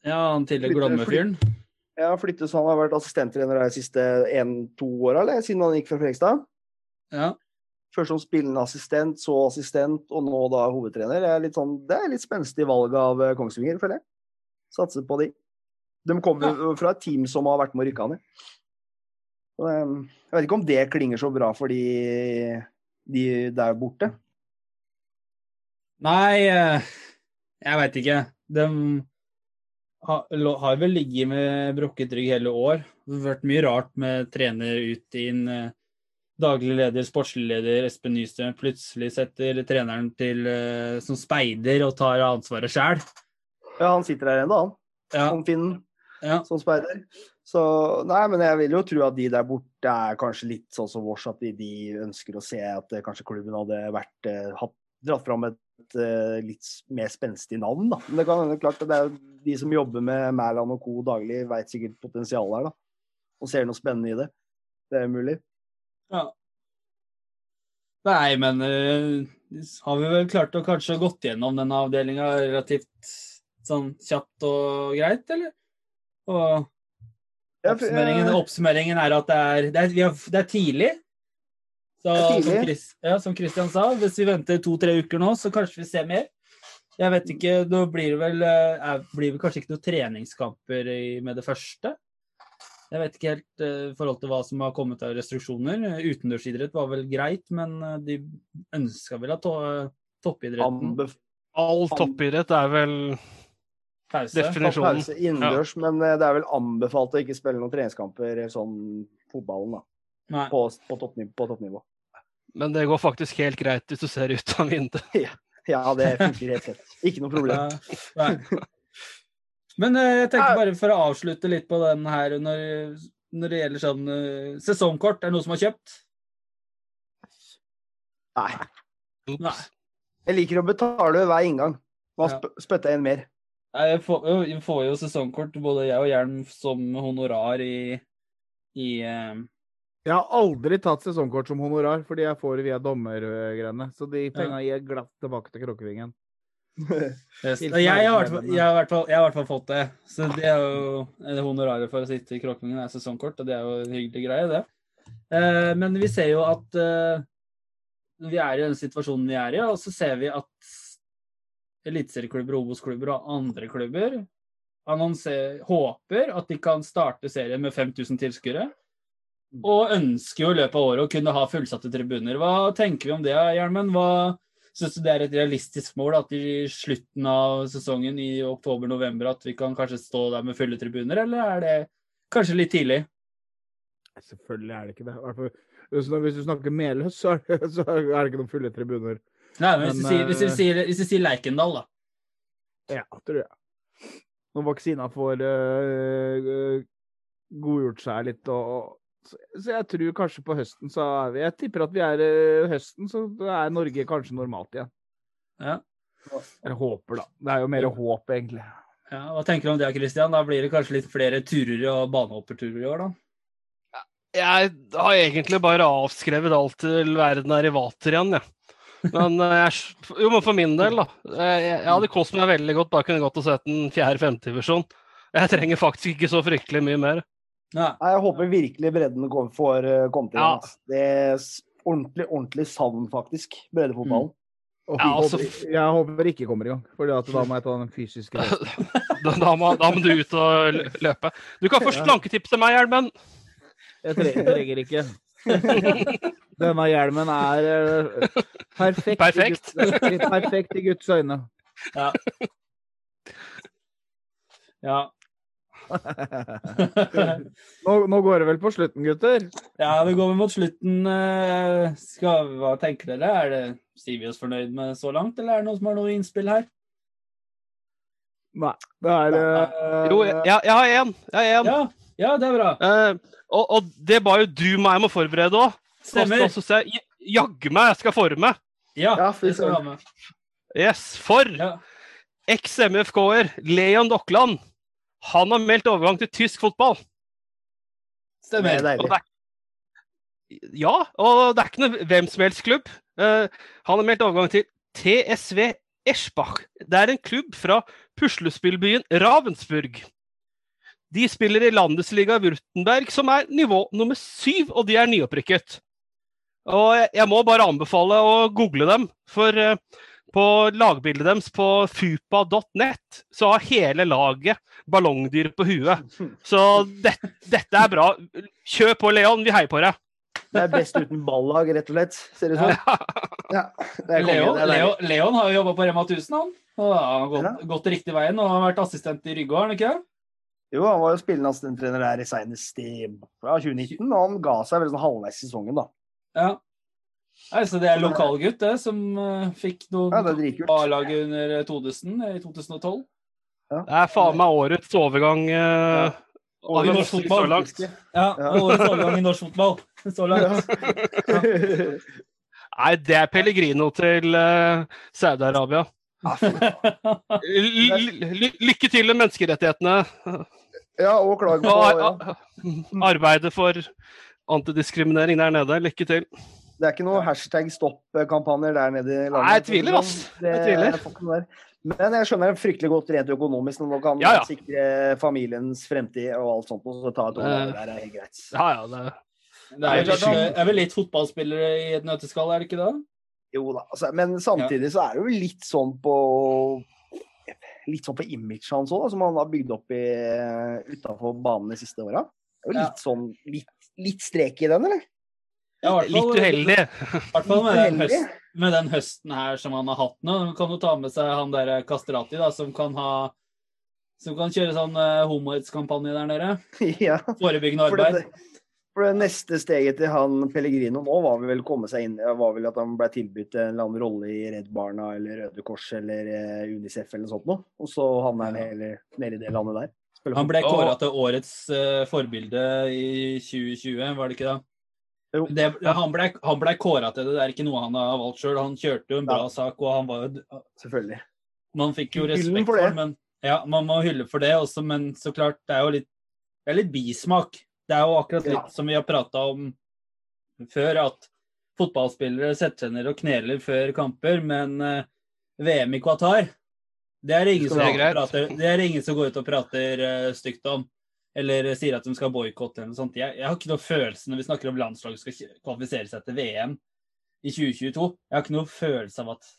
ja, han tidligere Glomme-fyren. Ja, flyttes, han har vært assistenttrener de siste én-to åra, eller? Siden han gikk fra Frekstad. Ja. Først som spillende assistent, så assistent, og nå da hovedtrener. Er sånn, det er litt spenstig valg av eh, Kongsvinger, føler jeg. Satser på de. De kommer jo fra et team som har vært med å rykke ned. Eh, Jeg vet ikke om det klinger så bra for de, de der borte. Nei, eh, jeg veit ikke. De har vel ligget med brukket rygg hele år. Det har vært mye rart med trener ut inn. Daglig leder, sportslig leder Espen Nystrøm plutselig setter treneren til eh, som speider og tar ansvaret sjæl. Ja, han sitter der ennå, han. Ja, Som Finn, ja. som speider. Så nei, men jeg vil jo tro at de der borte er kanskje litt sånn som vårs, at de, de ønsker å se at eh, kanskje klubben hadde vært eh, hatt, dratt fram et litt mer spenstig navn, da. Men det kan hende klart at det er de som jobber med Mæland og co. daglig, veit sikkert potensialet her, da. Og ser noe spennende i det. Det er mulig. Ja. Nei, men uh, har vi vel klart å kanskje gått gjennom denne avdelinga relativt sånn kjapt og greit, eller? Og oppsummeringen, eh, oppsummeringen er at det er, det er, vi har, det er tidlig. Så, Det er tidlig. Som, Chris, ja, som Christian sa, hvis vi venter to-tre uker nå, så kanskje vi ser mer. Jeg vet ikke, da blir det vel, eh, er, blir det kanskje ikke noen treningskamper i, med det første. Jeg vet ikke helt i i forhold til hva som har kommet av restriksjoner. Eh, Utendørsidrett var vel greit, men eh, de ønska vel at to, toppidretten anbef- All toppidrett er vel pause. definisjonen. pause innendørs, men eh, det er vel anbefalt å ikke spille noen treningskamper eh, sånn fotballen, da. Nei. På, på, toppnivå, på toppnivå. Men det går faktisk helt greit hvis du ser ut av vinduet. Ja, det funker helt fett. Ikke noe problem. Men eh, jeg tenker bare for å avslutte litt på den her når, når det gjelder sånn eh, sesongkort. Er det noen som har kjøpt? Nei. Nei. Jeg liker å betale hver inngang. Nå Ja. spytter en mer. Nei, Jeg får, jeg får jo sesongkort, både jeg og Hjelm, som honorar i, i uh... Jeg har aldri tatt sesongkort som honorar, fordi jeg får det via dommergreiene. Så de penga gir glatt tilbake til Krokkevingen. Yes. Jeg, har i hvert fall- fått det. Så det er jo det honoraret for å sitte i Kråkvingen er sesongkort, og det er jo en hyggelig greie, det. Eh, men vi ser jo at eh, vi er i den situasjonen vi er i, og så ser vi at eliteserieklubber, Obos-klubber og andre klubber håper at de kan starte serien med 5000 tilskuere. Og ønsker jo i løpet av året å kunne ha fullsatte tribuner. Hva tenker vi om det, Hjelmen? Hva Syns du det er et realistisk mål at i slutten av sesongen i oktober-november at vi kan kanskje stå der med fulle tribuner, eller er det kanskje litt tidlig? Selvfølgelig er det ikke det. Hvis du- snakker Meløs, så er det, så er det ikke noen fulle tribuner. Nei, men hvis, du sier, hvis, eh, sier, hvis sier Leikendal, da. Ja, tror jeg. Når vaksina får øh, godgjort seg litt og- så, jeg tror kanskje på høsten så er vi Jeg tipper at vi er øh, høsten, så er Norge kanskje normalt igjen. Ja. Jeg håper, da. Det er jo mer håp, egentlig. Ja, hva tenker du om det, Christian? Da blir det kanskje litt flere turer og banehopperturer i år, da? Jeg har egentlig bare avskrevet alt til verden er i vater igjen, jeg. Men eh, jeg, jo, men for min del, da. eh, Jeg, jeg hadde kost meg veldig godt bare kunne gått og sett en fjerde-femte-divisjon. Jeg trenger faktisk ikke så fryktelig mye mer. Nei. Jeg håper virkelig bredden kom- får eh, komme til. Ja. Det er ordentlig, ordentlig savn, faktisk. Breddefotballen. Og Ja, altså- håper, jeg håper ikke kommer i gang, for da må jeg ta den fysiske. Da, da, må, da må du ut og løpe. Du kan få slanketips til meg, Hjelmen. Jeg trenger ikke. Denne hjelmen er eh, perfekt, Perfekt. I gutt, perfekt i Guds øyne. Ja. ja. Nå, nå går det vel på slutten, gutter? ja, vi går vel mot slutten. eh, Skal, hva tenker dere? Er det Sier vi oss fornøyd med så langt, eller er det noen som har noe innspill her? Nei. Det er uh... Jo, jeg, jeg har én. Jeg har én. Ja, ja det er bra. Uh, og, og det ba jo du meg om å forberede òg. Stemmer. Så sa jeg jaggu meg jeg skal forme. Ja, Ja, det skal du ha med. Yes, For Ja. eks-MFK-er Leon Dokland. Han har meldt overgang til tysk fotball. Det Stemmer. er Og deilig. det er, ja, og det er ikke noe hvem som helst klubb. Uh, han har meldt overgang til TSV Eschbach. Det er en klubb fra puslespillbyen Ravensburg. De spiller i Landesliga Wurtenberg, som er nivå nummer syv, og de er nyopprykket. Og jeg, jeg må bare anbefale å google dem, for eh, på lagbildet deres på fupa.net så har hele laget ballongdyr på huet. Så det, dette er bra. Kjør på, Leon. Vi heier på deg. Det er best uten ballag, rett og slett. Ser det ut som. Ja, det er. Leon, Det er Leo. Leon har jo jobba på Rema 1000, han. Og har gått, Ja. gått riktig veien og har vært assistent i Rygge, har han ikke? Jo, han var jo spillende assistenttrener der i senest i ja, 2019, og han ga seg vel sånn halvveis i sesongen, da. Ja. Nei, så det er lokalgutt, det, som uh, fikk noen Ja. A-laget under Todesen i 2012. Det er faen meg årets overgang. eh, Og i norsk så fotball. langt. Ja, Ja. årets overgang i norsk fotball så langt. Nei, det er Pellegrino til uh, Saudi-Arabia. Ja, Lykke til med menneskerettighetene. ja, og klag på ja. arbeidet for antidiskriminering der nede. Lykke til. Det er ikke noe hashtag stopp-kampanjer der nede i landet. Nei, jeg tviler, ass. Jeg tviler. Men jeg skjønner det fryktelig godt rent økonomisk når man kan Ja, ja. sikre familiens fremtid og alt sånt. Og så ta et år Eh. der er helt greit. Ja, ja, det Det er, Det er vel, klart, det er vel litt fotballspillere i et nøtteskall, er det ikke det? Jo da, altså, men samtidig så er det jo litt sånn på Litt sånn på imaget hans òg, som han har bygd opp i utafor banen de siste åra. Det er jo Ja. litt sånn litt, litt strek i den, eller? Ja, fall- Litt uheldig. I hvert fall med den, med den høsten her som han har hatt nå. Han kan jo ta med seg han der Kastrati, da, som kan ha som kan kjøre sånn uh, homohetskampanje der nede. ja. Forebyggende For det, for det neste steget til han Pellegrino nå var vel komme seg inn var vel at han ble tilbudt en eller annen rolle i Redd Barna eller Røde Kors eller eh, Unicef eller noe sånt noe. Og så havna han heller nede i det landet der. Han ble kåra til årets uh, forbilde i 2020, var det ikke det? Det han ble, han ble kåra til det, det er ikke noe han har valgt sjøl. Han kjørte jo en bra Ja. sak, og han var jo Selvfølgelig. Man fikk jo respekt for det. men ja, man må hylle for det også, men så klart, det er jo litt, det er litt bismak. Det er jo akkurat litt Ja. som vi har prata om før, at fotballspillere setter seg ned og kneler før kamper, men uh, VM i Qatar, det er det prater, det er ingen som går ut og prater uh, stygt om. Eller sier at de skal boikotte eller noe sånt. Jeg, jeg har ikke noe følelse når vi snakker om landslag skal kvalifisere seg til VM i 2022. Jeg har ikke noe følelse av at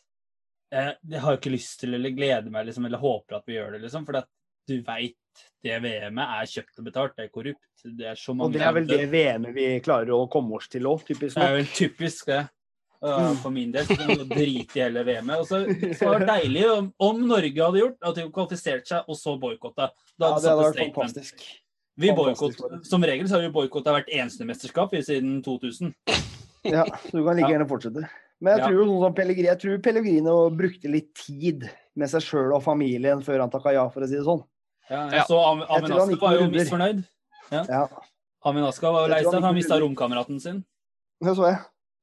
eh, jeg har ikke lyst til eller gleder meg liksom, eller håper at vi gjør det, liksom. For du veit det VM-et er kjøpt og betalt, det er korrupt. Det er så Og det er vel det. VM-et vi klarer å komme oss til òg, typisk Det er vel typisk det. Uh, for min del. Så drite i hele VM-et. Og så så var det deilig om, om Norge hadde gjort at de kvalifiserte seg, og så boikotta. Da Ja, hadde det hadde vært fantastisk. Vi boykott, som regel så har vi boikotta hvert eneste mesterskap siden 2000. Ja, så du kan like Ja. gjerne fortsette. Men jeg tror ja. sånn som Pellegrini, jeg tror Pellegrino brukte litt tid med seg sjøl og familien før han takka ja, for å si det sånn. Ja, Ja. jeg så Am- Amin gikk var jo misfornøyd. Ja, ja. var jo var lei seg, han mista romkameraten sin. det så jeg.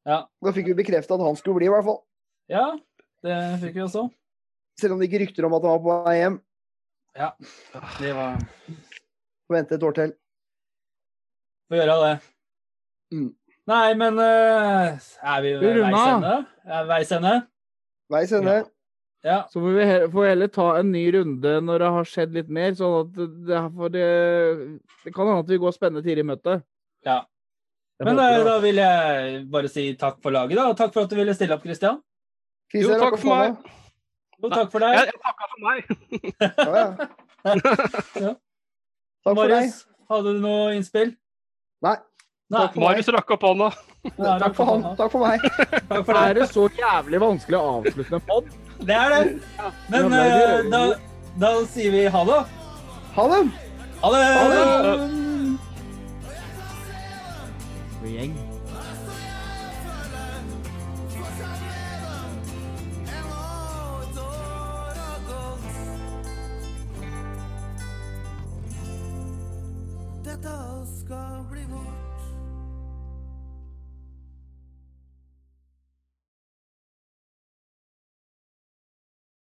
Ja. Da fikk vi bekrefta at han skulle bli, i hvert fall. ja, det fikk vi også. Selv om det gikk rykter om at han var på vei hjem. Ja, det var Får vente et år til. Får gjøre det. Mm. Nei, men uh, er vi ved Vi veis ende? Veis ende? Veis ende. Ja. Så får vi he- får heller ta en ny runde når det har skjedd litt mer, sånn at det, det, det kan hende at vi går spennende tider i møtet. ja. Men eh, da vil jeg bare si takk for laget, da. Og takk for at du ville stille opp, Christian. Christian, Jo, takk for meg. Jo, takk for deg. Jeg, jeg takka for meg. Ja, ja. Ja. Takk for deg. Marius, hadde du noe innspill? Nei. Nei. Marius rakk opp hånda. Nei, Takk for han. Takk for meg. Takk for Er det. det så jævlig vanskelig å avslutte en pod? Det er det. Men Ja, det er eh, det. da, da sier vi ha det. Ha det. Ha det! Ha det. Ha Dette skal bli vårt.